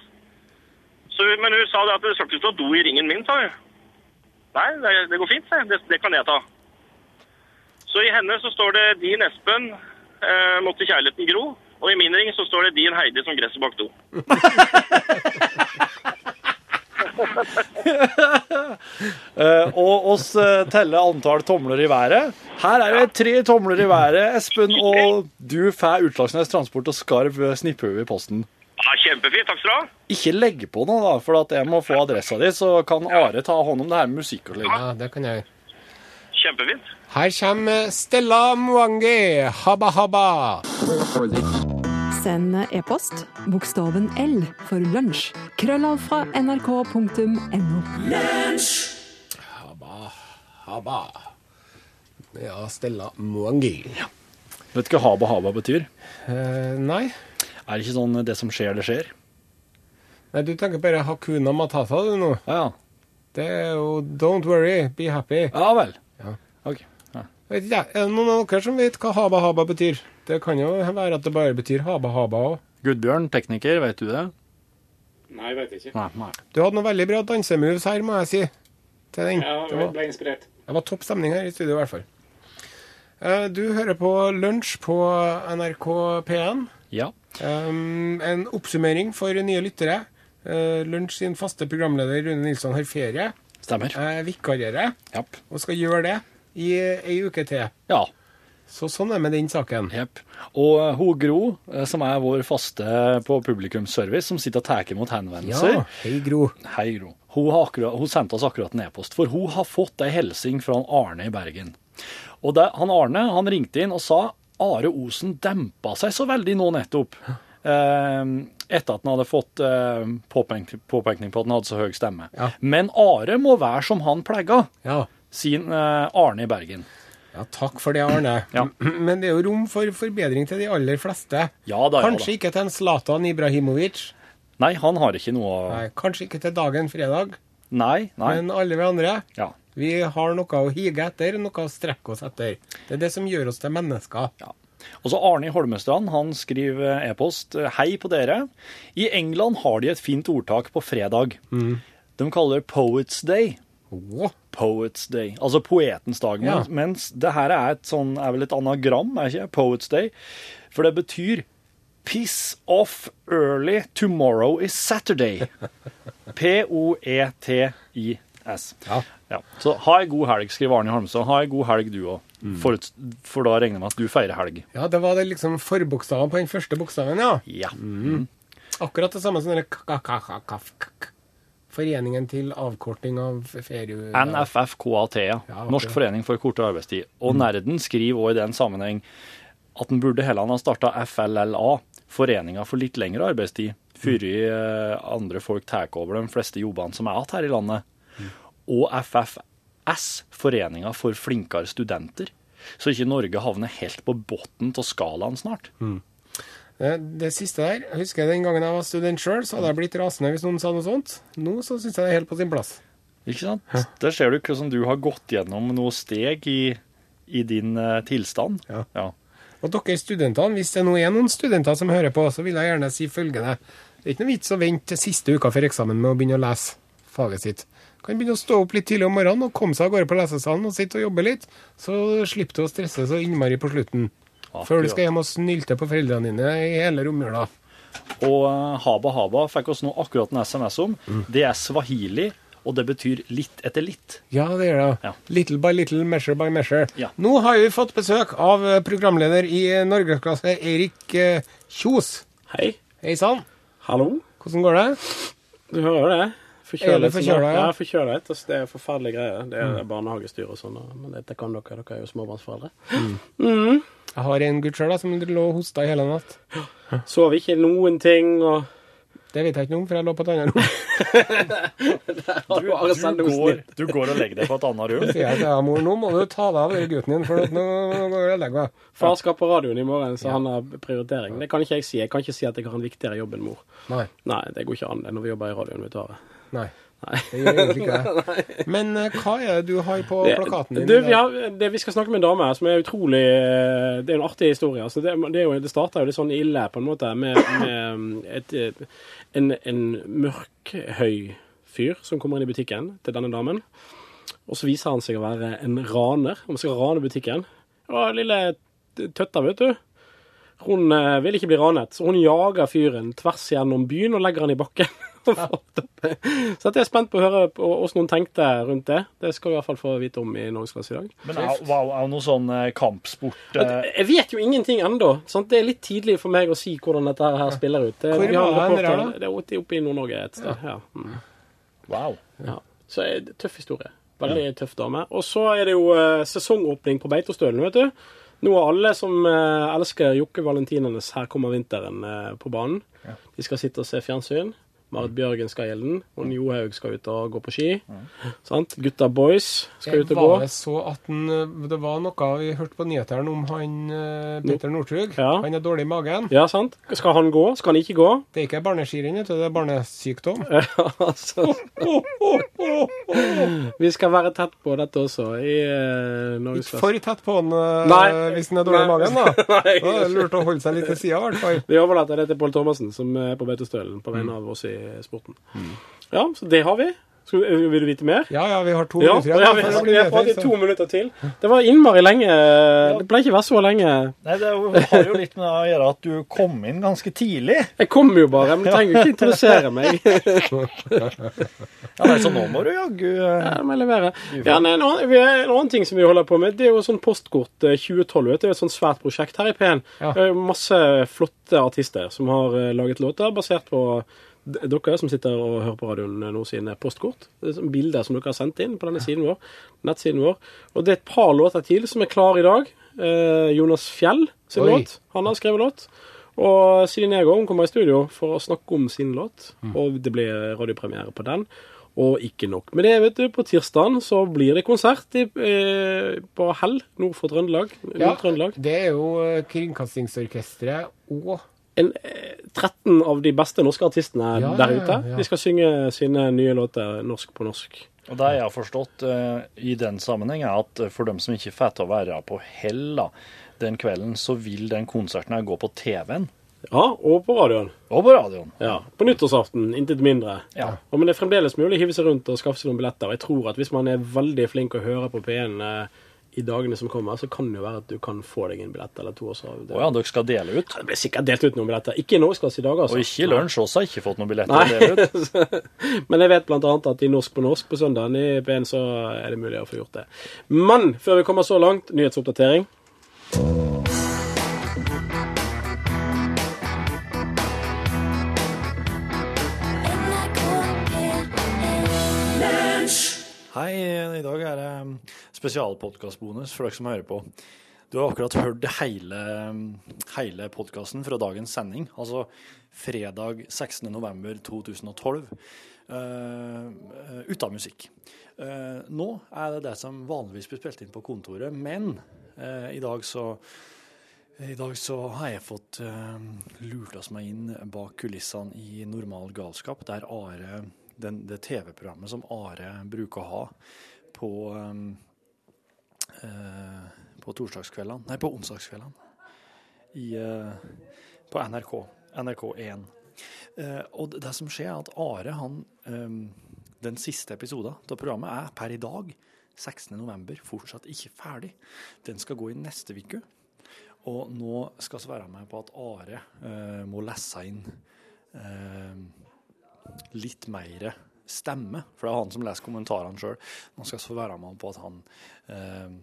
E: Så, men hun sa det at det skal ikke stå do i ringen min, sa hun. Nei, det, det går fint. Det, det kan jeg ta. Så i henne så står det din Espen eh, måtte kjærligheten gro. Og i min ring så står det din Heidi som gresset bak do.
C: uh, og oss uh, teller antall tomler i været. Her er det tre tomler i været, Espen, og du får Utslagsnes Transport og skarv snipphue i posten.
E: Ja, kjempefint, takk skal du ha.
C: Ikke legg på noe, da, for at jeg må få adressa di, så kan Are ta hånd om det her med musikk og slikt.
B: Ja, det kan jeg.
E: Kjempefint.
B: Her kommer Stella Mwangi, Habba Habba.
D: Send e-post bokstaven L for lunsj. Krøllav fra nrk.no.
B: Habba. Ja, Stella Mwangi.
C: Vet du hva haba haba betyr?
B: Uh, nei.
C: Er det ikke sånn det som skjer, det skjer?
B: nei, du tenker bare Hakuna Matata du nå.
C: Ja, ja.
B: Det er jo Don't worry, be happy.
C: Ja vel.
B: Ja.
C: Ok. Ja.
B: Vet ikke Er det noen av dere som vet hva Haba Haba betyr? Det kan jo være at det bare betyr Haba Haba òg.
C: Gudbjørn, tekniker, vet du det?
F: Nei, jeg vet ikke.
C: Nei. nei.
B: Du hadde noen veldig bra dansemoves her, må jeg si. Til den.
F: Ja, jeg ble inspirert.
B: det var topp stemning her i studio, i hvert fall. Eh, Du hører på Lunsj på NRK P1.
C: Ja.
B: Um, en oppsummering for nye lyttere. Uh, Lunsj sin faste programleder Rune Nilsson har ferie.
C: Stemmer.
B: Jeg vikarierer
C: yep.
B: og skal gjøre det i ei uke til.
C: Ja.
B: Så sånn er det med den saken.
C: Yep. Og Ho hun Gro, eh, som er vår faste på publikumsservice, som sitter og tar imot henvendelser
B: Ja, hei Gro.
C: Hei, Gro. Hun, har akkurat, hun sendte oss akkurat en e-post, for hun har fått ei hilsing fra Arne i Bergen. Og det, han Arne han ringte inn og sa Are Osen dempa seg så veldig nå nettopp. Eh, etter at han hadde fått eh, påpekning, på at han hadde så høy stemme.
B: Ja.
C: Men Are må være som han plegga,
B: Ja.
C: sier eh, Arne i Bergen.
B: ja, takk for det, Arne.
C: Ja.
B: Men det er jo rom for forbedring til de aller fleste.
C: Ja da, ja
B: Kanskje
C: da.
B: ikke til en Zlatan Ibrahimovic.
C: Nei, han har ikke noe å
B: Nei, kanskje ikke til dagen fredag.
C: Nei, nei.
B: Men alle vi andre,
C: Ja.
B: Vi har noe å hige etter, noe å strekke oss etter. Det er det som gjør oss til mennesker.
C: Ja. Og så Arne Holmestrand han skriver e-post. Hei på dere. I England har de et fint ordtak på fredag. De kaller det Poets Day.
B: What?
C: Poets Day. Altså poetens dag.
B: Ja.
C: Mens, det her er, et sånn, er vel et anagram, er ikke? Poets Day. For det betyr Piss off early, tomorrow is Saturday. E P-o-e-t-i-s.
B: Ja.
C: Ja. Så ha ei god helg, skriver Arne Holmstad. Ha ei god helg, du òg. For, for da regner jeg med at du feirer helg.
B: Ja, det var det liksom forbokstaven på den første bokstaven, ja.
C: Ja.
B: Akkurat det samme som denne. Foreningen til avkorting av ferie...
C: NFFKAT, ja.
B: Ja,
C: Norsk forening for kortere arbeidstid. Og Nerden skriver òg i den sammenheng at en burde heller ha starta FLLA, Foreninga for litt lengre arbeidstid, før eh, andre folk tar over de fleste jobbene som er igjen her i landet. Og FFS, Foreninga for flinkere studenter. Så ikke Norge havner helt på bunnen av skalaen snart.
B: Det, det siste der, jeg husker den gangen jeg var student sjøl, så hadde jeg blitt rasende hvis noen sa noe sånt. Nå så syns jeg det er helt på sin plass.
C: Ikke sant? Der ser du hvordan du har gått gjennom noen steg i, i din uh, tilstand.
B: Ja.
C: ja.
B: Og dere studentene, hvis det nå er noen studenter som hører på, så vil jeg gjerne si følgende. Det er ikke noe vits å vente til siste uka før eksamen med å begynne å lese faget sitt. Kan begynne å stå opp litt tidlig om morgenen og komme seg av gårde på lesesalen og sitte og jobbe litt. Så slipper du å stresse så innmari på slutten. Før du skal hjem og snylte på foreldrene dine i hele romjula.
C: Og eh, Haba Haba fikk oss nå akkurat en SMS om. Det er swahili, og det betyr litt etter litt.
B: Ja, det gjør det.
C: Ja.
B: Little by little, measure by measure.
C: Ja.
B: Nå har vi fått besøk av eh, programleder i eh, norgesklasse, Eirik Kjos.
F: Hei.
B: Hei sann.
F: Hallo.
B: Hvordan går det?
F: Du hører det? Forkjølet.
B: forkjøla, ja?
F: Ja, forkjølet. Altså, det er forferdelige greier. Det er barnehagestyr og sånn. Men dette kan dere. Dere er jo småbarnsforeldre.
B: Jeg har en gutt sjøl som lå og hosta i hele natt.
F: Sov ikke noen ting og
B: Det vet jeg ikke noe om, for jeg lå på et annet rom.
C: Du, går, du går og legger deg på et annet rom.
B: Sier jeg til mor, nå må du ta deg av den gutten din, for nå går jeg og legger meg.
F: Far skal på radioen i morgen, så han har prioritering. Det kan ikke jeg si. Jeg kan ikke si at jeg har en viktigere jobb enn mor.
B: Nei.
F: Nei, det går ikke an det når vi jobber i radioen. vet du Are.
B: Nei.
F: Nei.
B: Det gjør egentlig ikke det. Men eh, hva er det du har på plakaten din?
F: Du, vi, det, vi skal snakke med en dame som er utrolig eh, Det er en artig historie. Altså det, det, jo, det starta jo litt sånn ille, på en måte, med, med et, en, en mørkhøy fyr som kommer inn i butikken til denne damen. Og så viser han seg å være en raner. Han skal rane butikken. Og lille tøtta, vet du. Hun eh, vil ikke bli ranet, så hun jager fyren tvers gjennom byen og legger han i bakken. så jeg er spent på å høre hvordan noen tenkte rundt det. Det skal vi i hvert fall få vite om i Norgesklasse i dag.
C: Men er, var er det noe sånn eh, kampsport eh,
F: Jeg vet jo ingenting ennå. Det er litt tidlig for meg å si hvordan dette her spiller ut. Det,
B: Hvor
F: mange
B: er det?
F: Det er oppe- i Nord-Norge et sted. Ja. Mm.
C: Wow.
F: Ja. Så er det tøff historie. Veldig tøff dame. Og så er det jo eh, sesongåpning på Beitostølen, vet du. Nå er alle som elsker Jokke Valentinenes 'Her kommer vinteren' på banen. De skal sitte og se fjernsyn. Marit Bjørgen skal i elden. Og Johaug skal ut og gå på ski. Sant? Gutta boys skal ut og gå.
B: Jeg så at den, eh, det var noe vi hørte på nyhetene om han eh, Peter Northug?
F: Ja.
B: Han er dårlig i magen.
F: Ja, sant? Skal han gå? Skal han ikke gå?
B: Det er ikke barneskirenn, det er barnesykdom.
F: altså. Vi skal være tett på dette også i uh,
B: Ikke for tett på han
F: Nei.
B: hvis han er dårlig i magen, da.
F: Nei.
B: Da er det lurt å holde seg litt til sida, i hvert fall.
F: Vi overlater det til Pål Thomassen, som er på Beitostølen på vegne av oss i sporten. Ja, så det har vi. Skal, vil du vite mer?
B: Ja, ja, vi har to
F: Ja,
B: minutter
F: ja vi,
B: bli
F: vi har pratet to minutter til. Det var innmari lenge. Det ble ikke vært så lenge.
C: Nei, det er har jo litt med å gjøre at du kom inn ganske tidlig.
F: Jeg kom jo bare, men du trenger jo ikke introdusere meg.
C: Ja, nei, Så nå må du jaggu eh,
F: Ja, det må jeg levere. Ja, nei, en, annen, vi- en annen ting som vi holder på med, det er jo sånn postkort eh, 2012. Vet du, et sånt svært prosjekt her i P1.
B: Ja.
F: Det er masse flotte artister som har eh, laget låter basert på dere som sitter og hører på radioen nå sine postkort. Det er sånn bilder som dere har sendt inn på denne siden vår, nettsiden vår. Og det er et par låter til som er klare i dag. Eh, Jonas Fjell sin
B: Oi.
F: låt. Han har skrevet låt. Og Silje Nergård kommer i studio for å snakke om sin låt. Og det blir radiopremiere på den. Og ikke nok med det, vet du. På tirsdag så blir det konsert i, eh, på Hell nord for Trøndelag.
B: Ja, det er jo Kringkastingsorkesteret og
F: En, eh, 13 av de beste norske artistene
B: Ja,
F: der ute.
B: ja.
F: De skal synge sine nye låter norsk på norsk.
C: Og det jeg har forstått uh, i den sammenheng, er at eh, for dem som ikke får til å være på Hell den kvelden, så vil den konserten her gå på TV-en
F: Ja, og på radioen.
C: og på radioen.
F: Ja, På nyttårsaften, intet mindre.
C: Ja.
F: Og, men det er fremdeles mulig å hive seg rundt og skaffe seg noen billetter. Og jeg tror at hvis man er veldig flink å høre på P1 eh, i dagene som kommer, så kan det jo være at du kan få deg en billett eller to. Også. Det,
C: Å ja, dere skal dele ut.
F: det blir sikkert delt ut noen billetter. Ikke i Norgesklasse i dag, altså.
C: Og ikke i lunsj også, har ikke fått noen billetter å dele ut.
F: Men jeg vet annet at i Norsk på norsk på søndagen i P1 så er det mulig å få gjort det. Men før vi kommer så langt, nyhetsoppdatering.
C: Hei, i dag er det spesialpodkastbonus for dere som hører på. Du har akkurat hørt hele, hele podkasten fra dagens sending, altså fredag 16.11.2012, uh, uten musikk. Uh, nå er det det som vanligvis blir spilt inn på kontoret, men uh, i dag så i dag så har jeg fått uh, lurt oss meg inn bak kulissene i Normal galskap, der Are, den, det TV-programmet som Are bruker å ha på, um, eh, på torsdagskveldene, nei, på onsdagskveldene, i, eh, på NRK, NRK1. Eh, og det, som skjer er at Are, han, um, den siste episoden av programmet er per i dag, 16. november, fortsatt ikke ferdig. Den skal gå i neste uke. Og nå skal vi være med på at Are eh, må lese inn eh, litt mer stemme, for det er han som leser kommentarene sjøl. Nå skal vi være med på at han eh,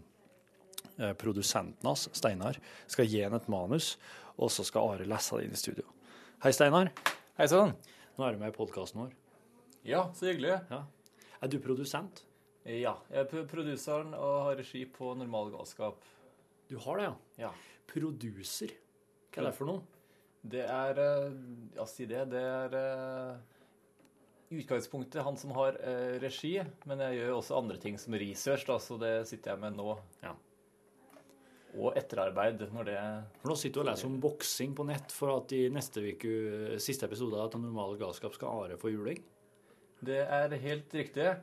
C: eh, produsenten hans, Steinar, skal gi ham et manus, og så skal Are lese det inn i studio. Hei, Steinar.
G: Hei sann.
C: Nå er du med i podkasten vår.
G: Ja, så hyggelig.
C: Ja. Er du produsent?
G: Ja, jeg er produseren og har regi på Normal galskap.
C: Du har det, ja?
G: Ja.
C: Producer. Hva er det for noe?
G: Det er eh, Ja, si det. Det er eh, i utgangspunktet han som har eh, regi, men jeg gjør også andre ting som research, da, så det sitter jeg med nå.
C: Ja.
G: Og etterarbeid når det
C: For nå sitter du og leser om boksing på nett for at i neste uke, siste episode av Den normale galskap skal Are få juling.
G: Det er helt riktig.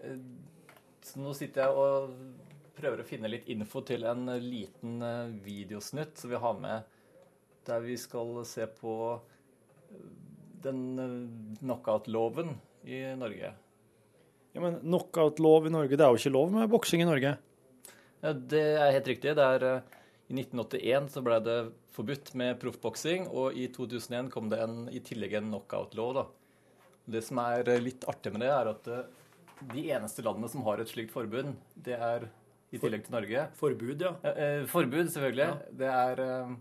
G: Eh, Så nå sitter jeg og prøver å finne litt info til en liten eh, videosnutt som vi har med, der vi skal se på eh, den eh, knockout-loven i Norge.
C: Ja, Men knockout-lov i Norge, det er jo ikke lov med boksing i Norge.
G: Ja, det er helt riktig. Det er, eh, I 1981 så ble det forbudt med proffboksing, og i 2001 kom det en, i tillegg en knockout-lov. da. Det som er eh, litt artig med det, er at de eneste landene som har et slikt forbud, det er i tillegg til Norge
C: Forbud, ja.
G: Eh, Forbud, selvfølgelig. Det er eh,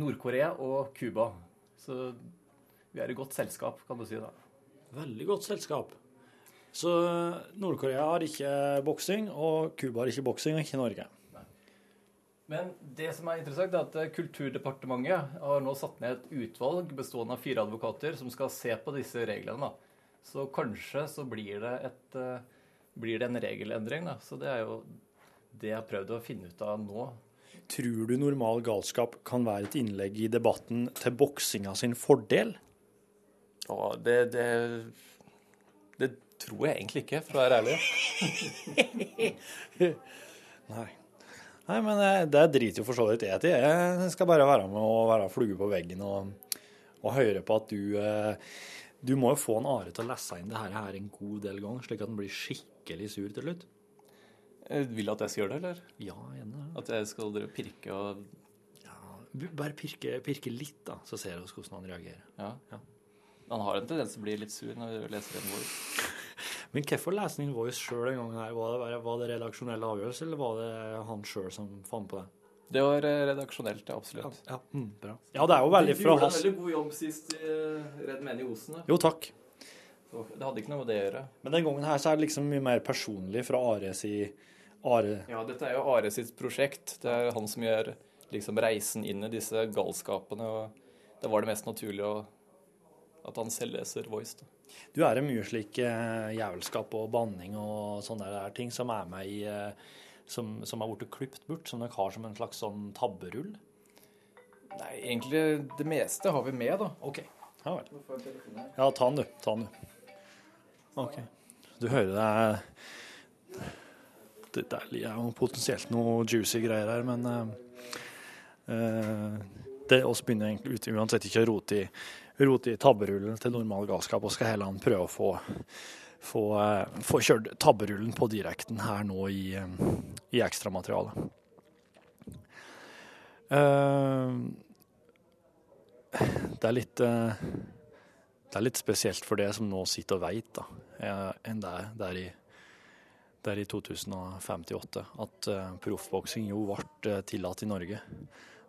G: Nord-Korea og Cuba. Så vi er i godt selskap, kan du si. da.
C: Veldig godt selskap. Så Nord-Korea har ikke boksing, og Cuba har ikke boksing, og ikke Norge.
G: Men det som er interessant, er at eh, Kulturdepartementet har nå satt ned et utvalg bestående av fire advokater som skal se på disse reglene. da. Så kanskje så blir det, et, eh, blir det en regelendring. da. Så det er jo det jeg har prøvd å finne ut av nå.
C: Tror du normal galskap kan være et innlegg i debatten til boksinga sin fordel?
G: Og det, det, det tror jeg egentlig ikke, for å være ærlig.
C: Nei. Nei, men eh, det driter jo for så vidt jeg til. Jeg skal bare være med og være flue på veggen og, og høre på at du eh, Du må jo få en Are til å lese inn det her, en god del ganger, slik at han blir skikkelig sur til slutt.
G: Eh, Vil du at jeg skal gjøre det, eller?
C: Ja, gjerne.
G: At jeg skal dere pirke og
C: Ja, Bare pirke, pirke litt, da, så ser vi hvordan han reagerer.
G: Ja.
C: Ja.
G: Han har en tendens til å bli litt sur når du leser en voice.
C: Men hvorfor leste han Voice sjøl den gangen? her? Var det, var det redaksjonell avgjørelse, eller var det han sjøl som fant på det?
G: Det var eh, redaksjonelt, ja, absolutt.
C: Ja, mm, bra. Ja, det er jo veldig
G: Du gjorde en veldig god jobb sist i eh, Redd Menig Osen. da.
C: Jo, takk.
G: Det hadde ikke noe med det å gjøre.
C: Men den gangen her så er det liksom mye mer personlig fra Are i Are
G: Ja, dette er jo Are sitt prosjekt. Det er han som gjør liksom reisen inn i disse galskapene. og Det var det mest naturlige å, at han selv leser Voice. da.
C: Du er det mye slik eh, jævelskap og banning og sånne der ting som er med i eh, som, som er blitt klippet bort, som dere har som en slags sånn tabberull?
G: Nei, egentlig det meste har vi med, da.
C: OK. Ja vel. Ja, ta den, du. Ta den, du. OK. Du hører det er Det der er jo potensielt noe juicy greier her, men eh, eh, det oss begynner egentlig uansett ikke å rote i, rote i tabberullen til normal galskap, og skal heller prøve å få, få, eh, få kjørt tabberullen på direkten her nå i, eh, i ekstramaterialet. Eh, det er litt Det er litt spesielt for det som nå sitter og veit, enn det er der i, der i 2058, at uh, proffboksing jo ble tillatt i Norge.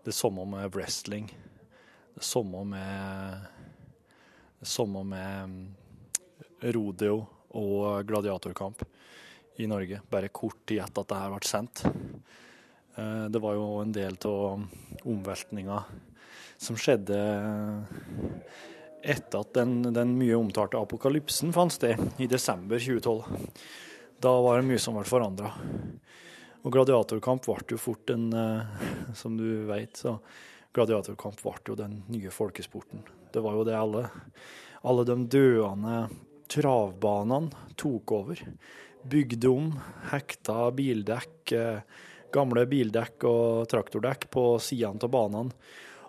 C: Det samme med wrestling. Det samme med samme med mm, rodeo og gladiatorkamp i Norge. Bare kort tid etter at det her ble sendt. Eh, Det var jo en del av omveltninga som skjedde etter at den, den mye omtalte apokalypsen fant sted i desember 2012. Da var det mye som ble forandra. Og gladiatorkamp ble jo fort en eh, Som du vet, så gladiatorkamp ble jo den nye folkesporten. Det var jo det alle Alle de døende travbanene tok over. Bygde om, hekta bildekk, eh, gamle bildekk og traktordekk på sidene av banene,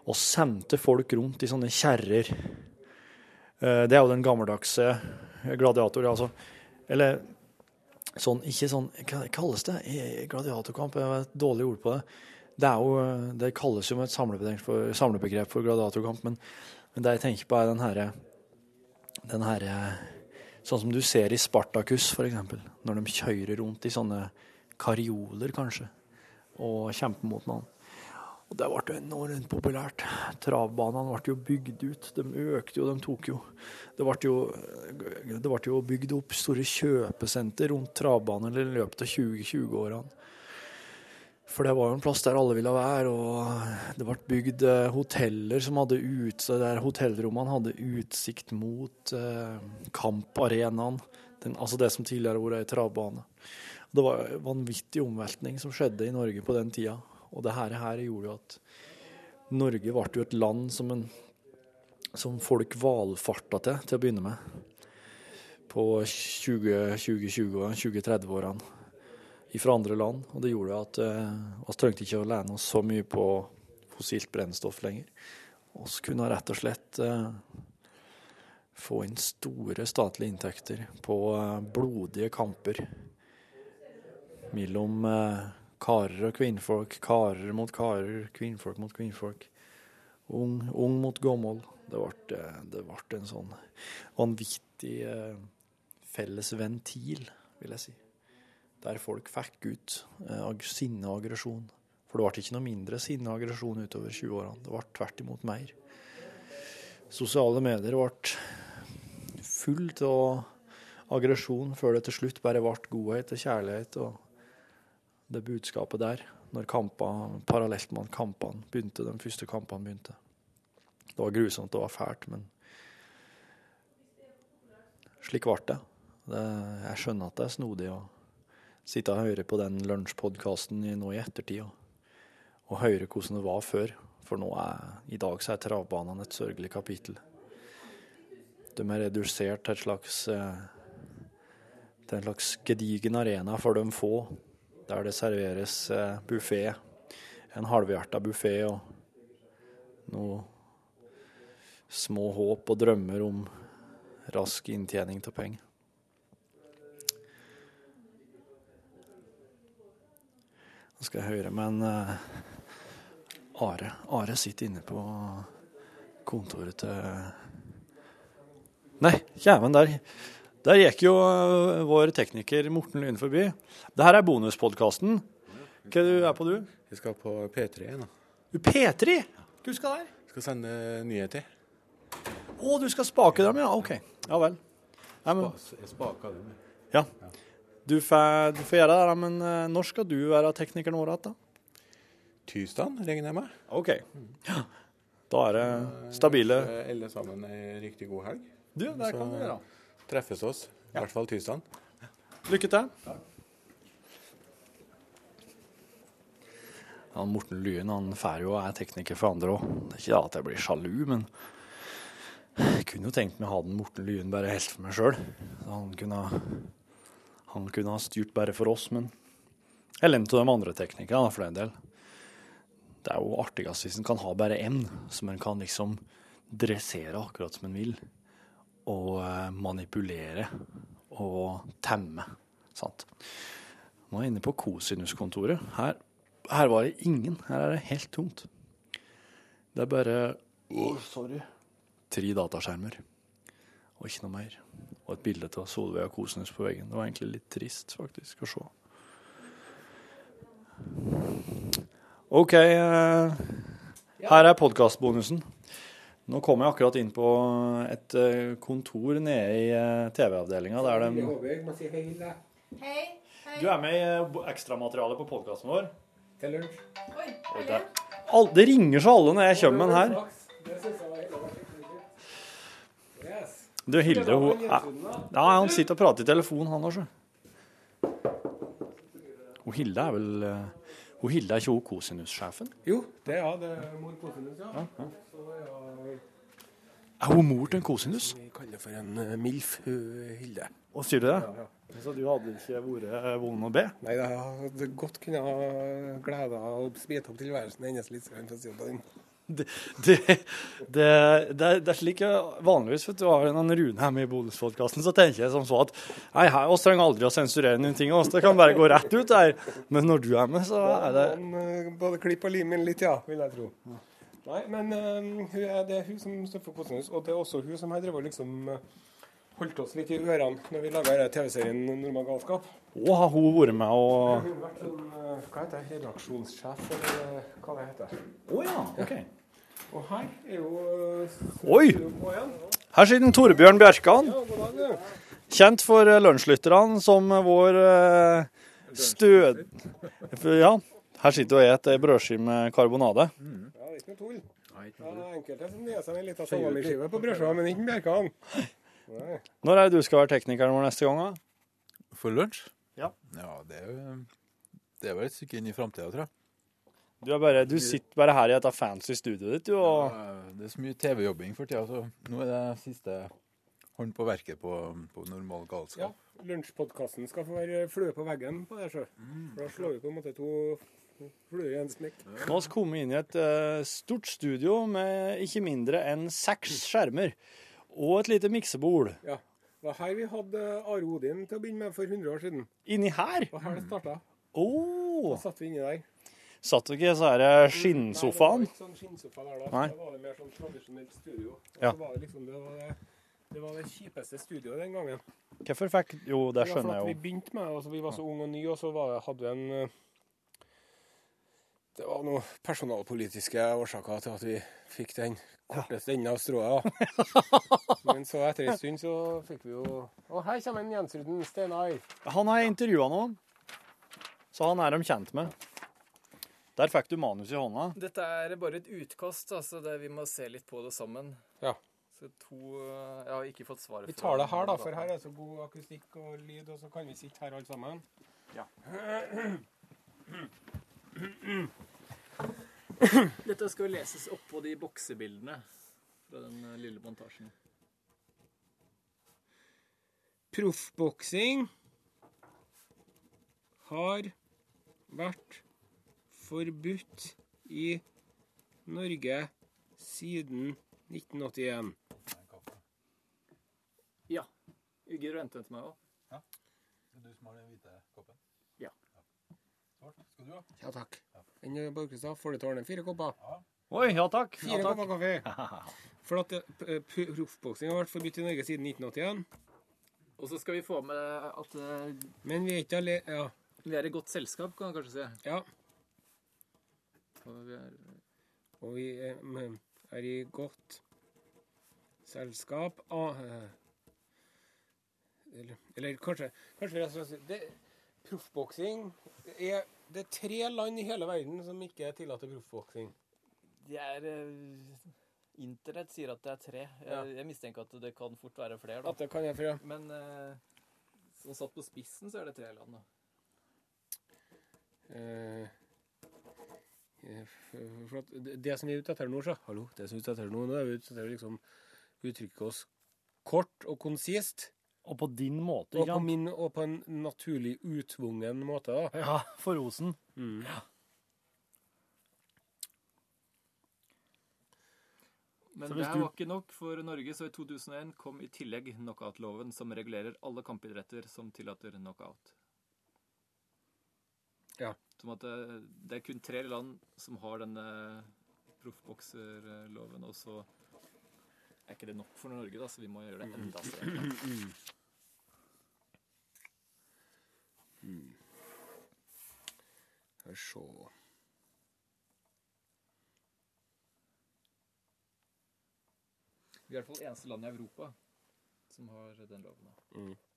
C: og sendte folk rundt i sånne kjerrer. Eh, Det er jo den gammeldagse gladiator, altså. Eller sånn, ikke sånn Hva kalles det? Gladiatorkamp, jeg har et dårlig ord på det. Det, jo, det kalles jo et samlebegrep for, gladiatorkamp, men, men det jeg tenker på, er den herre den herre Sånn som du ser i Spartacus, for eksempel. Når de kjører rundt i sånne karioler, kanskje, og kjemper mot noen. Og det ble enormt populært. Travbanene ble jo bygd ut. De økte jo, de tok jo Det ble jo, jo bygd opp store kjøpesenter rundt travbaner i løpet av 2020-årene. For det var jo en plass der alle ville være, og det ble bygd eh, hoteller som hadde ut, der hotellrommene hadde utsikt mot eh, kamparenaen, altså det som tidligere har vært ei travbane. Det var en vanvittig omveltning som skjedde i Norge på den tida, og det her, her gjorde jo at Norge ble jo et land som, en, som folk valfarta til, til å begynne med, på 20- 2020- og 2030-årene fra andre land. Og det gjorde at eh, vi trengte ikke å lene oss så mye på fossilt brennstoff lenger. Vi kunne rett og slett eh, få inn store statlige inntekter på eh, blodige kamper mellom eh, karer og kvinnfolk, karer mot karer, kvinnfolk mot kvinnfolk. Ung, ung mot gammel. Det ble, eh, det ble en sånn vanvittig eh, felles ventil, vil jeg si. Der folk fikk ut eh, sinne og aggresjon. For det ble ikke noe mindre sinne og aggresjon utover 20-årene. Det ble tvert imot mer. Sosiale medier ble fullt av aggresjon før det til slutt bare ble godhet og kjærlighet og det budskapet der, når kampene, parallelt med kampene begynte, de første kampene begynte. Det var grusomt, det var fælt, men slik ble det. det. Jeg skjønner at det er snodig å sitte og høre på den lunsjpodkasten nå i ettertid og, og høre hvordan det var før. For nå er, i dag så er travbanene et sørgelig kapittel. De er redusert eh, til en slags gedigen arena for de få, der det serveres eh, buffé. En halvhjerta buffé og noe små håp og drømmer om rask inntjening av penger. Nå skal jeg høre, men uh, Are, Are sitter inne på kontoret til Nei, jæven, der, der gikk jo eh, vår tekniker Morten Lyn forbi. Det her er bonuspodkasten. Hva du er på, du?
H: Vi skal på P3 nå.
C: Du P3? Hva skal der?
H: Skal sende nyheter.
C: Å, du skal spake dem, ja. OK. Ja vel. Nei, men,
H: Jeg spaka dem.
C: ja. Du får, du får gjøre det, da, men eh, når skal du være teknikeren vår igjen, da?
H: Tirsdag, regner jeg med.
C: OK. Ja. Da er det stabile
H: Så Alle sammen ei riktig god helg.
C: Du, det kan du gjøre.
H: Treffes oss, i hvert fall tirsdag.
C: Lykke til. Han Morten Lyen han fær jo og er tekniker for andre òg. Det er ikke da at jeg blir sjalu, men jeg kunne jo tenkt meg å ha den Morten Lyen bare helt for meg sjøl. Han, kunne ha- han kunne ha styrt bare for oss, men Eller en av de andre teknikerne, for den del. Det er jo artigst hvis en kan ha bare én, som en kan liksom dressere akkurat som en vil. Og eh, manipulere og temme. Sant? Nå er jeg inne på kosinuskontoret. Her, her var det ingen. Her er det helt tomt. Det er bare oh, sorry. tre dataskjermer. Og ikke noe mer. Og et bilde av Solveig og Kosnes på veggen. Det var egentlig litt trist, faktisk, å se. OK. eh, her er podkastbonusen. Nå kom jeg akkurat inn på et eh, kontor nede i eh, TV-avdelinga der de
I: Hei.
C: Du er med i ekstramaterialet på podkasten vår.
I: Oi,
C: Oi, det, det ringer så alle når jeg kommer med den her. Du, Hilde, hun ja, ja, han sitter og prater i telefonen, han også. Hun Hilde er vel eh, Hun Hilde er ikke hun kosinussjefen?
B: Jo, det er det er mor Kosinus, ja. ja, ja,
C: Er hun mor til en kosinus?
B: vi kaller for en eh, MILF, Hilde.
C: Og sier du det?
B: Ja, ja.
C: Så du hadde ikke vært vond å be?
B: Nei, jeg hadde godt kunne ha gleda og speedet opp tilværelsen hennes litt. for å si det på den.
C: Det, det, det, det, er- slik jeg vanligvis vet du, har en Rune her med i bonuspodkasten, så tenker jeg som så at nei, her, oss trenger aldri å sensurere noen ting, oss, det kan bare gå rett ut her. Men når du er med, så er det
B: eh, både klipp og lim inn litt, ja, vil jeg tro. Nei, men uh, er, det er hun som står for Kosinus, og det er også hun som har drevet liksom eh, holdt oss litt i ørene når vi laga TV-serien Normal galskap.
C: Å, har hun vært med og
B: Hun har vært eh, hva heter det, redaksjonssjef, eller hva det heter.
C: Å ja, OK.
B: Og her er jo eh,
C: Oi! Her sitter Torbjørn Bjerkan, kjent for eh, lunsjlytterne som vår eh, stød... Ja, Her sitter du og et ei brødskive med karbonade.
B: Ja, det er ikke noe tull. Ja, det enkelte som gir seg en liten salamiskive på brødskiva, men ikke Bjerkan.
C: Når er det du skal være teknikeren vår neste gang? da?
J: For lunsj?
C: Ja.
J: Ja, det er jo Det er vel et stykke inn i framtida, tror jeg.
C: Du, er bare, du sitter bare her i dette fancy studioet ditt, du, og
J: Ja, Det er så mye TV-jobbing for tida, så nå er det siste hånd på verket på, på normal
B: Ja,
J: galskap.
B: lunsjpodkasten skal få være flue på veggen på det, sjø. For da slår vi på en måte to fluer i en smekk.
C: Nå har vi kommet inn i et uh, stort studio med ikke mindre enn seks skjermer. Og et lite miksebol.
B: Ja. Det var her vi hadde Are Odin til å begynne med for 100 år siden.
C: Inni her?
B: Det var her det starta.
C: Oh.
B: Da satt vi inni der.
C: Satt du ikke i er det skinnsofaen?
B: Nei, det var ikke sånn skinnsofa der da.
C: Nei.
B: Da var det mer sånn tradisjonelt studio. Og
C: Ja.
B: var det liksom det var det, det var det kjipeste studioet den gangen.
C: Hvorfor fikk Jo, det skjønner
B: at
C: jo.
B: Vi begynte med altså, vi var så unge og nye, og så var, hadde vi en eh, Det var noen personalpolitiske årsaker til at vi fikk den korteste enden av strået. Men så etter en stund så fikk vi jo Å, her kommer en Jensruden Steinar.
C: Han har jeg intervjua nå, så han er de kjent med. Der fikk du manus i hånda.
G: Dette er bare et utkast, altså der vi må se litt på det sammen.
B: Ja.
G: Så to Jeg har ikke fått svaret
B: Vi tar det her, da, for her er så god akustikk og lyd, og så kan vi sitte her alle sammen.
G: Ja. Dette skal leses oppå de boksebildene fra den eh, lille montasjen.
B: Proffboksing har vært forbudt i Norge siden 1981.
G: Ja. Gidder du å til meg òg?
J: Det er du som har den hvite koppen?
G: Ja.
J: Svart. Skal du ha?
B: Ja takk. Den ja. Borgestad, får du til ordne fire kopper?
C: Oi, ja takk.
B: Fire
C: Ja, takk.
B: kopper kaffe. For at eh, proffboksing har vært forbudt i Norge siden 1981.
G: Og så skal vi få med at uh,
B: Men vi er ikke alene Ja.
G: vi er i godt selskap, kan man kanskje si.
B: ja.
G: Og vi er
B: Og vi er, er i godt selskap av eh, eller, eller kanskje, kanskje rett og slett det, Proffboksing er Det er tre land i hele verden som ikke tillater proffboksing.
G: Det er eh, Internett sier at det er tre. Jeg,
B: Ja.
G: jeg mistenker at det kan fort være flere. Da.
B: At det kan jeg for ja.
G: Men eh, sånn satt på spissen, så er det tre land. Da.
B: Eh, for- for at det, det som vi er ute etter nå, så Hallo, det som vi er ute etter nå, nå er vi ute etter å liksom uttrykke oss kort og konsist.
C: Og på din måte,
B: Og
C: ikke
B: på, min, og på en naturlig utvungen måte, da.
C: Ja, for rosen.
G: Men det
C: hvis
G: her
C: du-
G: var ikke nok for Norge, så i 2001 kom i tillegg knockout-loven, som regulerer alle kampidretter som tillater knockout.
B: Ja.
G: Som at det, det er kun tre land som har denne proffbokserloven, og så er ikke det nok for Norge, da, så vi må gjøre det enda strengere.
B: Skal vi se
G: Vi er i hvert fall eneste land i Europa som har den loven. da.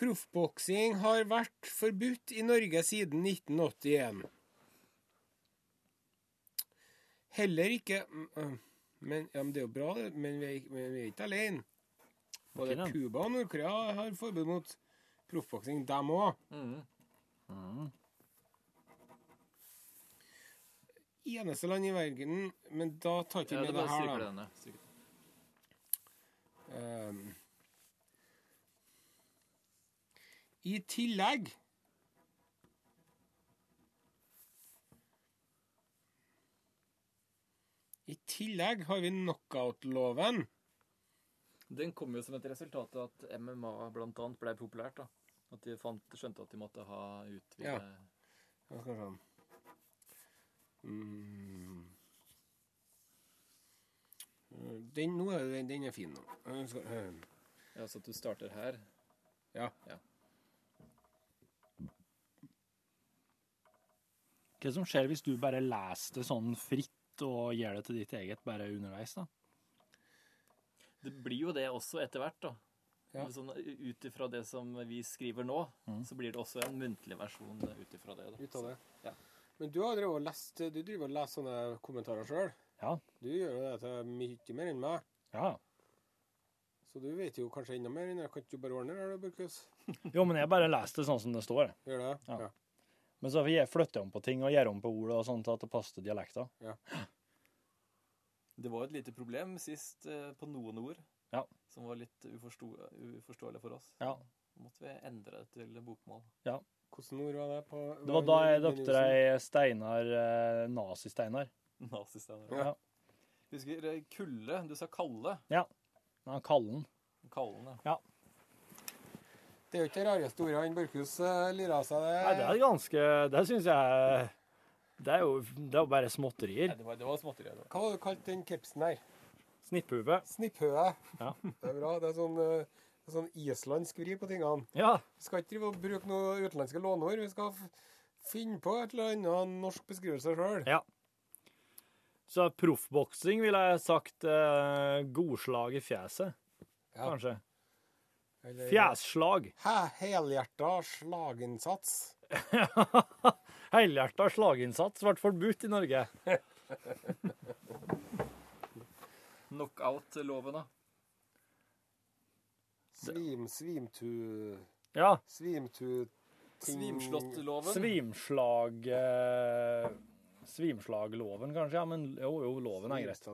B: Proffboksing har vært forbudt i Norge siden 1981. Heller ikke mm, øh, Men, ja, men det er jo bra. Men vi er, men vi er ikke alene. Både
C: Ikke?
B: Cuba og Nord-Korea har forbud mot proffboksing, dem òg. Eneste land i verden Men da tar ikke
G: Ja,
B: med det her, da.
G: denne.
B: I tillegg I tillegg har vi knockout-loven.
G: Den kom jo som et resultat av at MMA annet ble populært. da. At de fant, skjønte at de måtte ha utvide
B: Ja. Ja, skal vi. Mm. Den, nå er den, den er fin nå. Skal- uh.
G: Ja, Så at du starter her.
B: Ja. Ja.
C: Hva som skjer hvis du bare leser det sånn fritt og gjør det til ditt eget bare underveis, da?
G: Det blir jo det også etter hvert, da. Ja. Sånn, ut ifra det som vi skriver nå,
C: Mm.
G: så blir det også en muntlig versjon ut ifra det. Da.
B: Ut av det.
G: Ja.
B: Men du har drevet og lest Du driver og leser sånne kommentarer sjøl.
C: Ja.
B: Du gjør jo det til mye mer enn meg.
C: Ja.
B: Så du vet jo kanskje enda mer enn jeg. Kan ikke du bare ordne det, eller, Børkhus?
C: Jo, men jeg bare leser det sånn som det står.
B: Gjør det?
C: Ja.
B: Ja.
C: Men så jeg flytter om på ting og gjør om på ord og sånt at det passer til Ja.
G: Det var et lite problem sist eh, på noen ord
C: Ja.
G: som var litt uforståelig for oss.
C: Ja.
G: Da måtte vi endre det til bokmål. Ja.
B: Hvordan ord var det? på
C: Det var da jeg døpte deg Steinar eh, Nazi-Steinar.
G: ja.
C: Ja.
G: Husker eh, Kulle. Du sa Kalle.
C: Nei, Kallen.
G: Kallen, ja. ja.
B: Det er jo ikke det rareste ordet han Børkhus uh, lirer av seg. Det.
C: Nei, det er ganske Det syns jeg Det er jo det er jo bare småtterier.
G: Nei, det var, det var småtterier. det var.
B: Hva var det du kalte den kepsen her?
C: Snipphue.
B: Snipphue.
C: Ja.
B: Det er bra. Det er sånn, eh, det er sånn islandsk vri på tingene.
C: Ja.
B: Vi skal ikke drive og bruke noen utenlandske låneord. Vi skal finne på et eller annet norsk beskrivelse sjøl.
C: Ja. Så proffboksing ville jeg sagt eh, godslag i fjeset,
B: Ja.
C: kanskje. Fjesslag.
B: Hæ, helhjerta slaginnsats.
C: Helhjerta slaginnsats ble forbudt i Norge.
G: Knockout-loven, da.
B: Svim, svimtu
C: Ja.
B: Svimtu
G: Svimslåttloven.
C: Svimslag eh, Svimslagloven, kanskje? Ja, men jo, jo, loven er greit.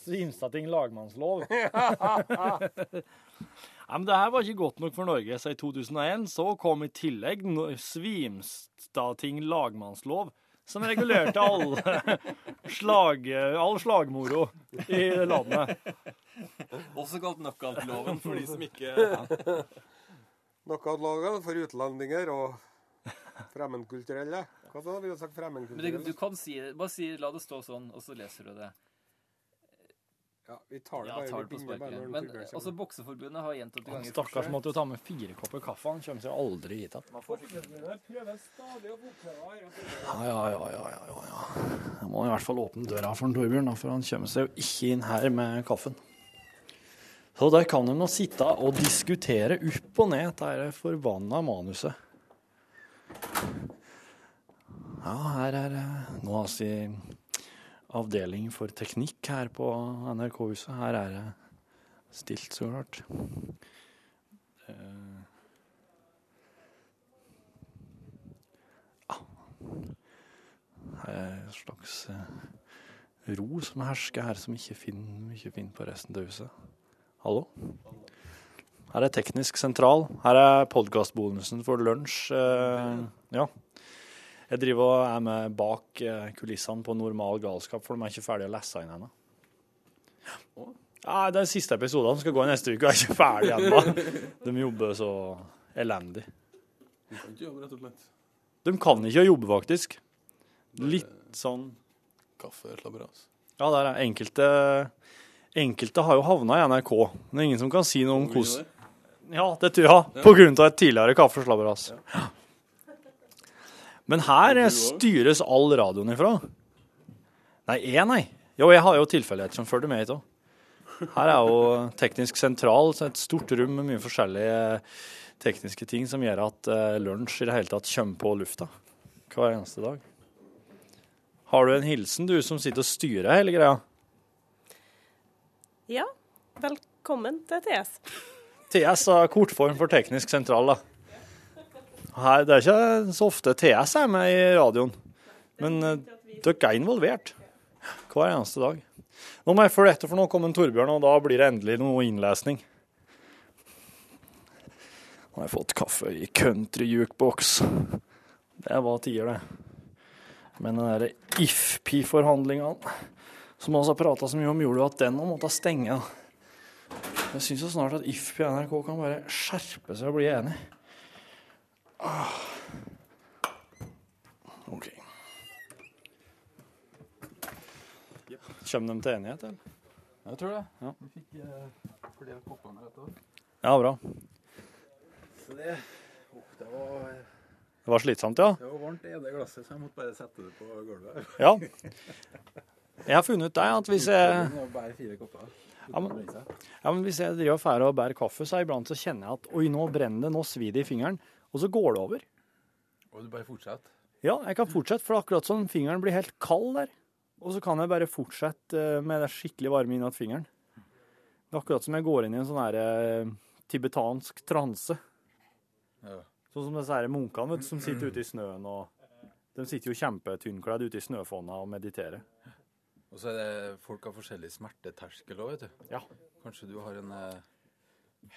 C: Svimstating lagmannslov. ja, men det her var ikke godt nok for Norge, så i 2001 så kom i tillegg Svimstating lagmannslov, som regulerte all, slag, all slagmoro i landet.
G: Også kalt knockout-loven for de som ikke
B: Knockout-loven for utlendinger og fremmedkulturelle. Hva sa du? Vi har sagt
G: Men det,
B: fremmedkulturelle.
G: du kan si det. Bare si, la det stå sånn, og så leser du det.
B: Ja, vi tar det
G: Ja,
B: bare.
G: tar det på sparket.
B: når
G: Men
B: også
G: altså, Bokseforbundet har gjentatte ganger
C: Stakkars måtte jo ta med fire kopper kaffe. Han kommer seg aldri hit igjen.
G: Man får ikke-
B: prøver stadig å bokprøve.
C: Ja, ja, ja, ja, ja, ja, ja. Jeg må i hvert fall åpne døra for en Torbjørn, for han kommer seg jo ikke inn her med kaffen. Så der kan de nå sitte og diskutere opp og ned dette forbanna manuset. Ja, her er Nå har altså avdeling for teknikk her på NRK-huset. Her er det stilt, så klart. Ja. Her er en slags eh, ro som hersker her, som ikke finner, finner på resten av huset. Hallo? Her er teknisk sentral. Her er podkastbonusen for lunsj. Eh, ja. Jeg driver og er med bak eh, kulissene på Normal galskap, for de er ikke ferdige å lese inn ennå. Ja, det er siste episoden som skal gå i neste uke, og jeg er ikke ferdig ennå. De jobber så elendig.
H: De kan ikke jobbe, rett og slett.
C: De kan ikke jobbe, faktisk. Litt sånn
H: Kaffe, slabberas.
C: Ja, der er enkelte Enkelte har jo havna i NRK. Det er ingen som kan si noe om
H: Hvor
C: hvordan Ja, det tror jeg. På grunn av et tidligere kaffeslabberas. Men her styres all radioen ifra. Nei, jeg, nei. Jo, jeg har jo tilfeldigheter som følger med hit òg. Her er jo teknisk sentral, så et stort rom med mye forskjellige tekniske ting som gjør at eh, lunsj i det hele tatt kommer på lufta hver eneste dag. Har du en hilsen, du som sitter og styrer hele greia?
K: Ja, velkommen til TS.
C: TS er kortform for teknisk sentral, da. Her, det er ikke så ofte TS er med i radioen, men eh, dere er involvert hver eneste dag. Nå må jeg følge etter, for nå kommer Torbjørn, og da blir det endelig noe innlesning. Nå har jeg fått kaffe i country jukebox. Det var tider, det. Men den derre IFPI-forhandlingene, som har prata så mye om, gjorde jo at den måtte stenge. Jeg syns jo snart at IFPI og NRK kan bare skjerpe seg og bli enig. Ah. OK. Kommer de til enighet, eller?
J: Jeg tror det.
C: Ja.
J: Vi fikk uh, flere koppene rett over.
C: Ja, bra.
J: Så det, oh, det var
C: Det var slitsomt, ja?
J: Det var varmt i det glasset, så jeg måtte bare sette det på gulvet.
C: Ja. Jeg har funnet ut det, at hvis jeg
J: bare fire kopper.
C: Ja, men, ja, men hvis jeg driver og bærer kaffe, så iblant så kjenner jeg at oi, nå brenner det, nå svir det i fingeren. Og så går det over.
J: Og du bare fortsetter.
C: Ja, jeg kan fortsette, for akkurat sånn fingeren blir helt kald der. Og så kan jeg bare fortsette eh, med det skikkelig varme innat fingeren. Det er akkurat som jeg går inn i en sånn her eh, tibetansk transe.
J: Ja.
C: Sånn som disse her munkene vet, som sitter ute i snøen og De sitter jo kjempetynnkledd ute i snøfonna og mediterer.
J: Og så er det folk har forskjellig smerteterskel òg, vet du.
C: Ja.
J: Kanskje du har en eh,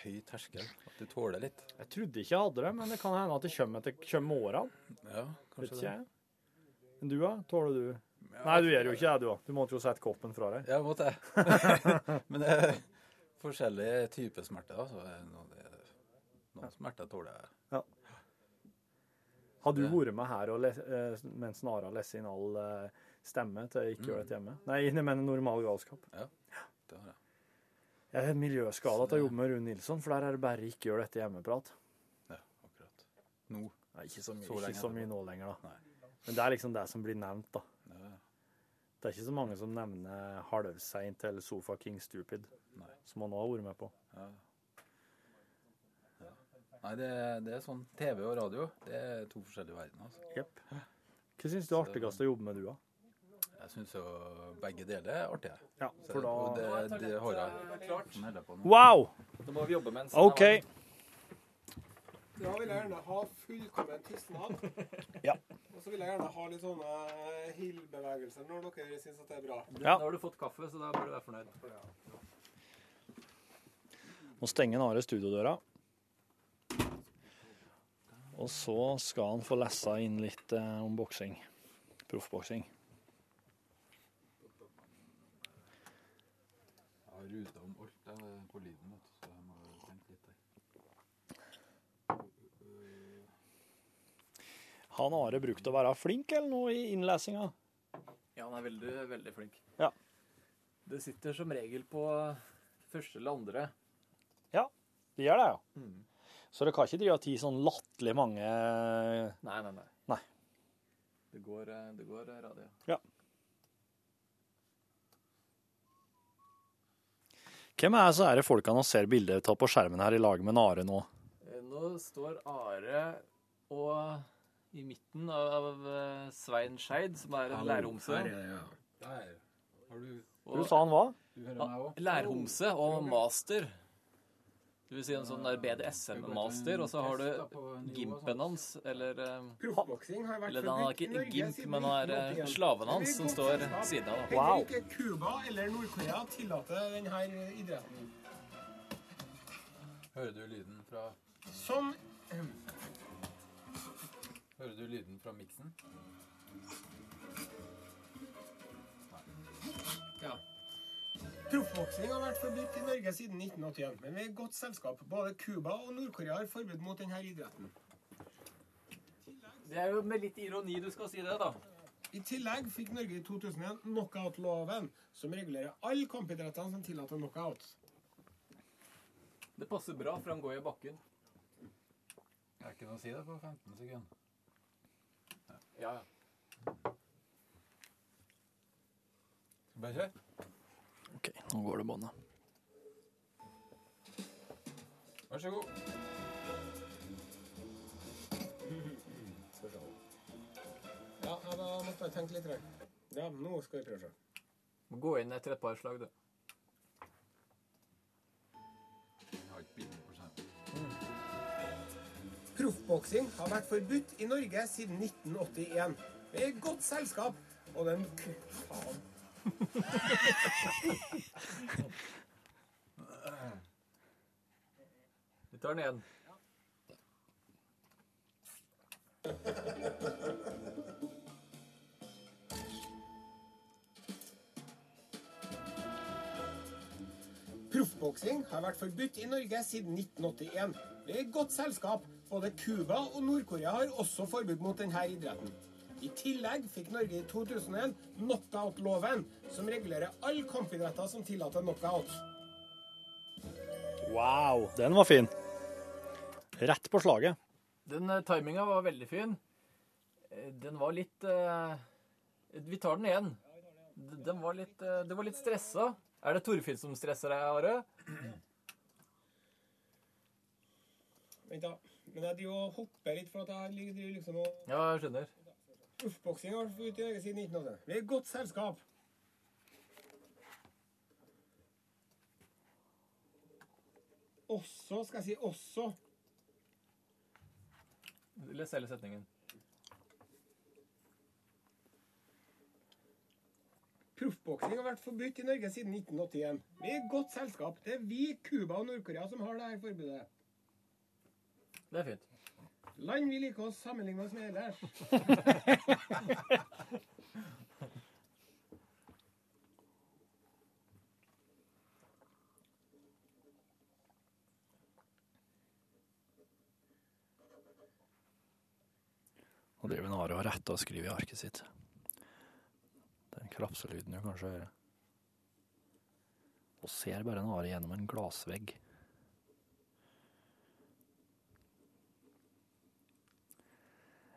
J: høy terskel? At du tåler litt?
C: Jeg trodde ikke jeg hadde det, men det kan hende at det kommer etter kommer med årene.
J: Ja, kanskje det.
C: Men du, da? Tåler du Nei, du gjør jo ikke det, du òg. Du måtte jo sette koppen fra deg.
J: Ja, måtte jeg. Men det er forskjellige typer smerte, da. Så er det noe, det, noen smerter tåler jeg.
C: Ja. Har du vært med her og les, eh, mens Nara leser inn all eh, stemme til Ikke gjør dette hjemme? Nei, mener normal galskap.
J: Ja, det har jeg.
C: Jeg er miljøskada til å jobbe med Rune Nilsson, for der er det bare ikke gjør dette hjemmeprat.
J: Ja, akkurat. Nå.
C: Nei, ikke så mye,
J: Så
C: ikke så mye nå lenger, da.
J: Nei.
C: Men det er liksom det som blir nevnt, da.
J: Ja, ja.
C: Det er ikke så mange som nevner halvseint eller Sofa King Stupid,
J: Nei.
C: som han òg har vært med på.
J: Ja. Ja. Nei, det, det er sånn TV og radio. Det er to forskjellige verdener. Altså.
C: Jepp. Hva syns du er artigst å jobbe med, du, da?
J: Jeg syns jo begge deler er artige.
C: Ja, for
J: det, og
C: da
J: det, det har jeg
G: Klart.
J: meldt nå.
C: Wow!
G: Da må vi jobbe mens
C: OK.
B: Da vil jeg gjerne ha fullkommen tystnad.
C: Ja.
B: Og så vil jeg gjerne ha litt sånne hill-bevegelser når dere syns at det er bra.
C: Ja.
G: Nå har du fått kaffe, så da bør du være fornøyd.
C: Nå stenger Are studiodøra. Og så skal han få lese inn litt eh, om boksing. Proffboksing.
J: Jeg har ruta om alt jeg, på lyden, vet du, så jeg må tenke litt der.
C: Har han Are brukt å være flink eller noe i innlesinga?
G: Ja, han er veldig, veldig flink.
C: Ja.
G: Det sitter som regel på første eller andre.
C: Ja, det gjør det, ja. Så det kan ikke drive ti sånn latterlig mange
G: Nei, nei, nei.
C: Nei.
G: Det går, eh, det går eh, radio.
C: Ja. Hvem er så er det folkene ser bilder av på skjermen her i lag med Are nå?
G: Eh, Nå står Are og i midten av av Svein Skeid, som er en lærhomse.
J: Der. Har du
C: Du sa han hva?
J: Du òg?
G: Lærhomse og master. Det vil si en sånn der BDSM-master, og så har du gimpen hans, eller eh,
B: Proffboksing har vært
G: Eller han er
B: forbudt i
G: ikke
B: Norge
G: gimp, men han er eh,
B: 1981.
G: slaven hans som står siden av. Wow.
B: Heller ikke Cuba eller Nord-Korea tillater denne idretten.
J: Hører du lyden fra
B: Som
J: Hører du lyden fra miksen?
B: Ja. Proffboksing har vært forbudt i Norge siden 1981, men vi er i godt selskap. Både Cuba og Nord-Korea har forbud mot denne idretten.
G: Det er jo med litt ironi du skal si det, da.
B: I tillegg fikk Norge i 2001 knockout-loven, som regulerer alle kampidrettene som tillater knockout.
G: Det passer bra, for han går i bakken.
J: Jeg er ikke noe å si det på 15 sekunder.
G: Ja, ja.
J: Skal vi bare kjøre?
C: OK, nå går det båndet.
J: Vær så god.
B: Ja, da måtte jeg tenke litt. Ja, nå skal vi prøve.
G: å se. gå inn etter et par slag, du.
B: Proffboksing har vært forbudt i Norge siden 1981. Vi er i godt selskap, og den Faen.
G: Vi tar den igjen.
B: Proffboksing har vært forbudt i Norge siden 1981. Vi er i godt selskap. Både Cuba og Nord-Korea har også forbud mot denne idretten. I tillegg fikk Norge i 2001 knockout-loven, som regulerer alle kampidretter som tillater knockout.
C: Wow, den var fin. Rett på slaget.
G: Den uh, timinga var veldig fin. Eh, Den var litt eh, Vi tar den igjen. Den var litt, eh, det var litt stressa. Er det Torfinn som stresser deg, Are?
B: Vent, da. Men jeg driver og hopper litt, for at jeg driver liksom og
G: Ja, jeg skjønner.
B: Proffboksing har vært ute i Norge siden 1980. Vi er i godt selskap. Også, skal jeg si også.
G: Les hele setningen.
B: Proffboksing har vært forbudt i Norge siden 1981. Vi er i godt selskap. Det er vi, Cuba og Nord-Korea som har dette forbudet.
G: Det er fint.
B: Land vi liker å sammenligne oss med ellers.
C: Nå driver en Are og retter og skriver i arket sitt. Den krapselyden du kanskje hører. Og ser bare en Are gjennom en glassvegg.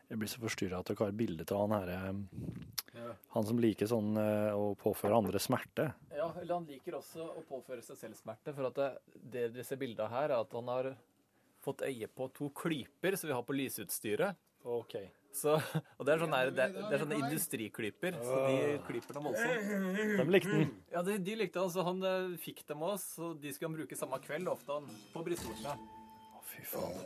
C: Jeg blir så forstyrra at dere har bilde av han her
G: Ja.
C: Han som liker sånn eh, å påføre andre smerte.
G: Ja, eller han liker også å påføre seg selv smerte. For at det, det vi ser bildet her, er at han har fått øye på to klyper som vi har på lysutstyret.
C: Ok.
G: Så, og det er sånne, det, er- det er sånne industriklyper, så de klyper dem voldsomt.
C: De likte den.
G: Ja, de, de likte han, så han eh, fikk dem av oss, så de skulle han bruke samme kveld, ofte han, på brystvortene.
C: Å, fy faen.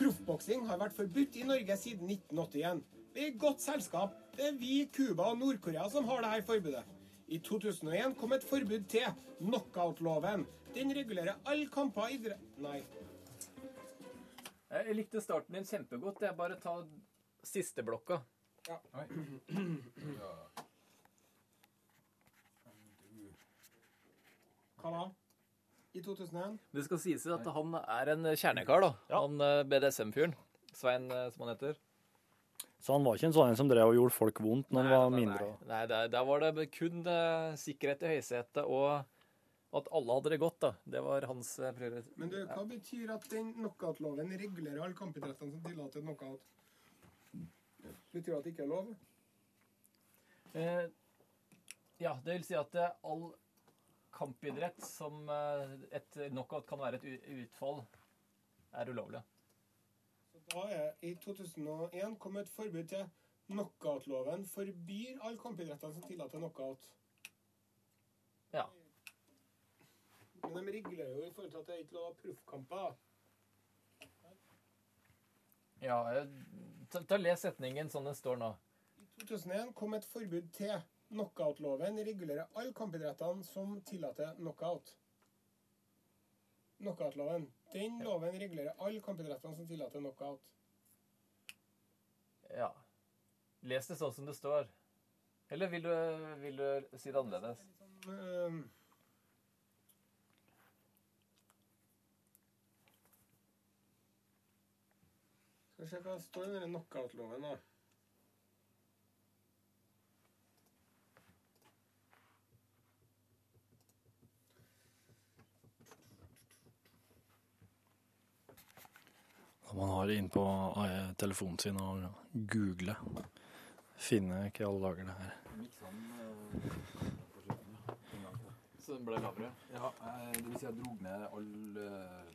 B: Proffboksing har vært forbudt i Norge siden 1981. Vi er i godt selskap. Det er vi, Cuba og Nord-Korea som har dette forbudet. I 2001 kom et forbud til, knockout-loven. Den regulerer alle kamper i idrett... Nei.
G: Jeg likte starten din kjempegodt. Jeg bare ta siste blokka.
B: Ja. Hva da? I 2001?
G: Det skal sies at han er en kjernekar, da. Han eh, BDSM-fyren. Svein, eh, som han heter.
C: Så han var ikke en sånn en som drev og gjorde folk vondt når han var mindre? Nei,
G: Nei, der, der var det kun uh, sikkerhet i høysetet og at alle hadde det godt, da. Det var hans eh, prioritet.
B: Men du, hva betyr at den knockout-loven regulerer alle kampidrettene som tillater knockout? Betyr det at det ikke er lov?
G: Eh, ja, det vil si at all kampidrett som eh, et knockout kan være et utfall, er ulovlig.
B: Da er I 2001 kommet et forbud til knockout-loven forbyr alle kampidrettene som tillater knockout.
G: Ja.
B: Men de regulerer jo i forhold til at det er ikke lov å ha proffkamper.
G: Ja, eh, ta, ta Les setningen sånn den står nå.
B: I 2001 kom et forbud til knockout-loven regulerer alle kampidrettene som tillater knockout. Knockout-loven. Den loven regulerer alle kampidrettene som tillater knockout.
G: Ja. Les det sånn som det står. Eller vil du, vil du si det annerledes?
B: Ehm. Skal vi se hva det står i denne knockout-loven, da.
C: Man har det inn på eh, telefonen sin og google, finne ikke alle dager det her.
G: Så den ble lavere?
J: Ja, eh, det vil si jeg dro ned alle eh,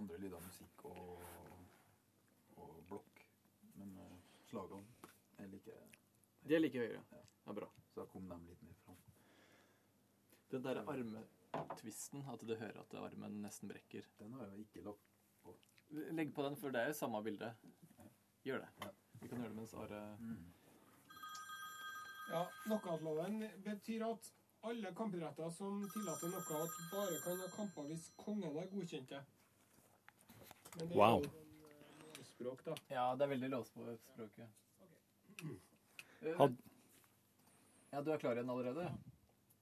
J: andre lyder av musikk og, og blokk. Men slagene er like
G: De er like høyere. Ja, bra.
J: Så da kom de litt mer fram.
G: Den der armetvisten, at du hører at armen nesten brekker.
J: Den har jeg ikke lagt på.
G: Legg på den, for det er jo samme bilde. Gjør det. Vi kan gjøre det mens Are
B: Ja, Knockout-loven betyr at alle kampidretter som tillater knockout, bare kan ha kamper hvis kongen har godkjent det. Men det er
C: Wow.
B: jo språk, da.
G: Ja, det er veldig lovspråket.
C: Had-
G: Ja, du er klar igjen allerede?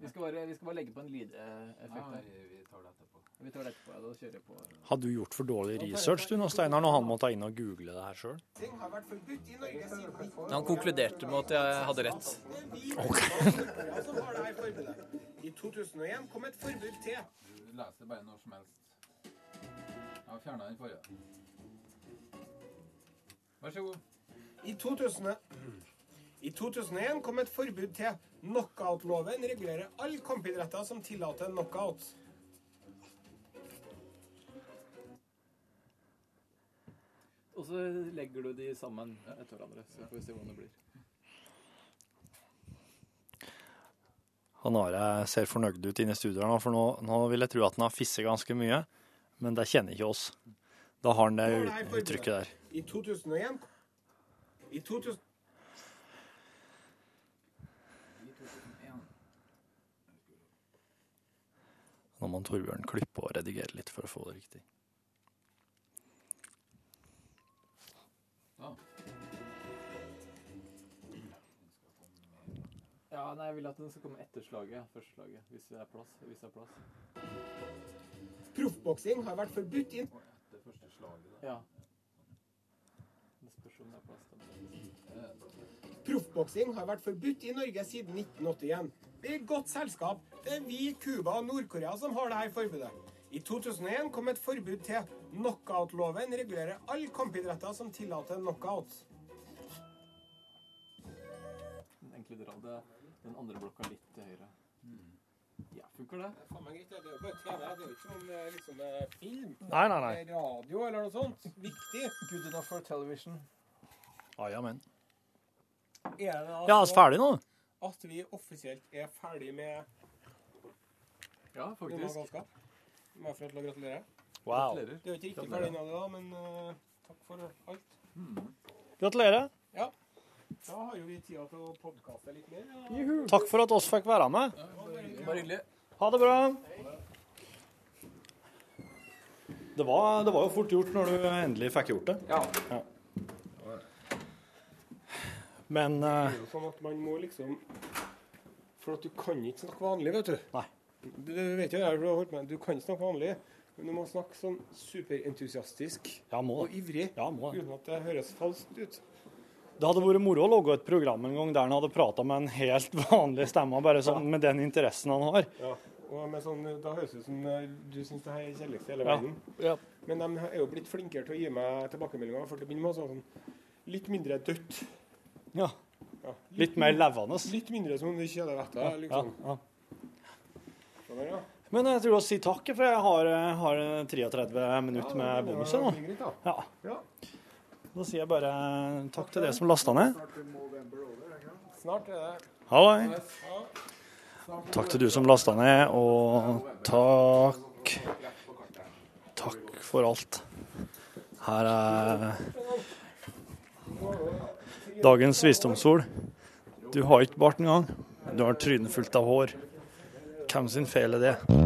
G: Vi skal bare, vi skal bare legge på en lydeffekt
J: Ja,
G: her.
J: vi, vi tar det etterpå.
G: Vi tar det etterpå. Ja, da kjører jeg på.
C: Hadde du gjort for dårlig research du nå, Steinar, når han må ta inn og google det her sjøl?
B: Ting har vært forbudt i Norge siden 19...
G: Han konkluderte med at jeg hadde rett.
B: Ok. har. I 2001 kom et forbud til.
J: Du leser bare når som helst. Jeg har fjerna den forrige. Vær så god.
B: I 2001 kom et forbud til Knockout-loven regulerer alle kampidretter som tillater knockout.
G: Og så legger du de sammen etter hverandre, så får vi se hvordan det blir.
C: Han Are ser fornøyd ut inne i studioet nå, for nå, nå vil jeg tro at han har fisset ganske mye. Men det kjenner ikke oss. Da har han det uttrykket der.
B: I 2001 I 2000
C: Nå må Torbjørn klippe og redigere litt for å få det riktig.
G: Ja, nei, jeg vil at den skal komme etter slaget. Første slaget, hvis det er plass. Hvis det er plass.
B: Proffboksing har vært forbudt i
G: Det første slaget, da. Ja. Det spørs om det er plass. Da.
B: Proffboksing har vært forbudt i Norge siden 1981. Vi er i godt selskap. Det er vi, Cuba og Nord-Korea som har dette forbudet. I 2001 kom et forbud til. Knockout-loven regulerer alle kampidretter som tillater knockout.
G: Egentlig dra det, den andre blokka litt til høyre. Ja, funker det?
B: Faen meg greit, det er jo bare TV. Det er jo ikke som eh, liksom, eh, film.
C: Nei, nei, nei.
B: Er Radio eller noe sånt. Viktig.
G: Good enough for television.
C: Ah, ja, men.
B: Er det da
C: Ja, vi er ferdig nå.
B: At vi offisielt er ferdig med
G: Ja, faktisk.
B: Galskap. Må jeg få lov til å gratulere.
C: Wow.
B: Det er jo ikke riktig ferdig ennå, da, men uh, takk for alt.
C: Gratulerer.
B: Ja. Da har jo vi tida til å podkaste litt mer. Ja.
C: Takk for at oss fikk være med.
G: Bare hyggelig.
C: Ha det bra. Det var, det var jo fort gjort når du endelig fikk gjort det.
B: Ja.
C: Men
B: Det
C: eh,
B: er jo sånn at man må liksom For at du kan ikke snakke vanlig, vet du.
C: Nei.
B: Du, du vet det, du har holdt med. Du kan ikke snakke vanlig, men du må snakke sånn superentusiastisk
C: ja,
B: og ivrig
C: Ja, må det.
B: uten at det høres falskt ut.
C: Det hadde vært moro å lage et program en gang der han hadde prata med en helt vanlig stemme, bare sånn med den interessen han har.
B: Ja. Og med sånn, Da høres det ut som eh, du syns det her er kjedeligst i hele
C: Ja.
B: verden.
C: Ja.
B: Men de er jo blitt flinkere til å gi meg tilbakemeldinger. For det begynner begynne med sånn litt mindre dødt.
C: Ja.
B: Ja.
C: Litt mer levende.
B: Litt mindre som de kjedevetter,
C: ikke
B: hadde
C: vært
B: der. Liksom. Ja, ja.
C: Men jeg tror å si takk, for jeg har, har 33 minutter med bonuset nå.
B: det.
C: Ja.
B: Ja.
C: Da sier jeg bare takk til dere som lasta ned.
B: Snart er det. Ja.
C: Takk til du som lasta ned, og takk Takk for alt. Her er dagens visdomsord. Du har ikke bart engang. Du har trynet fullt av hår. Hvem sin feil er det?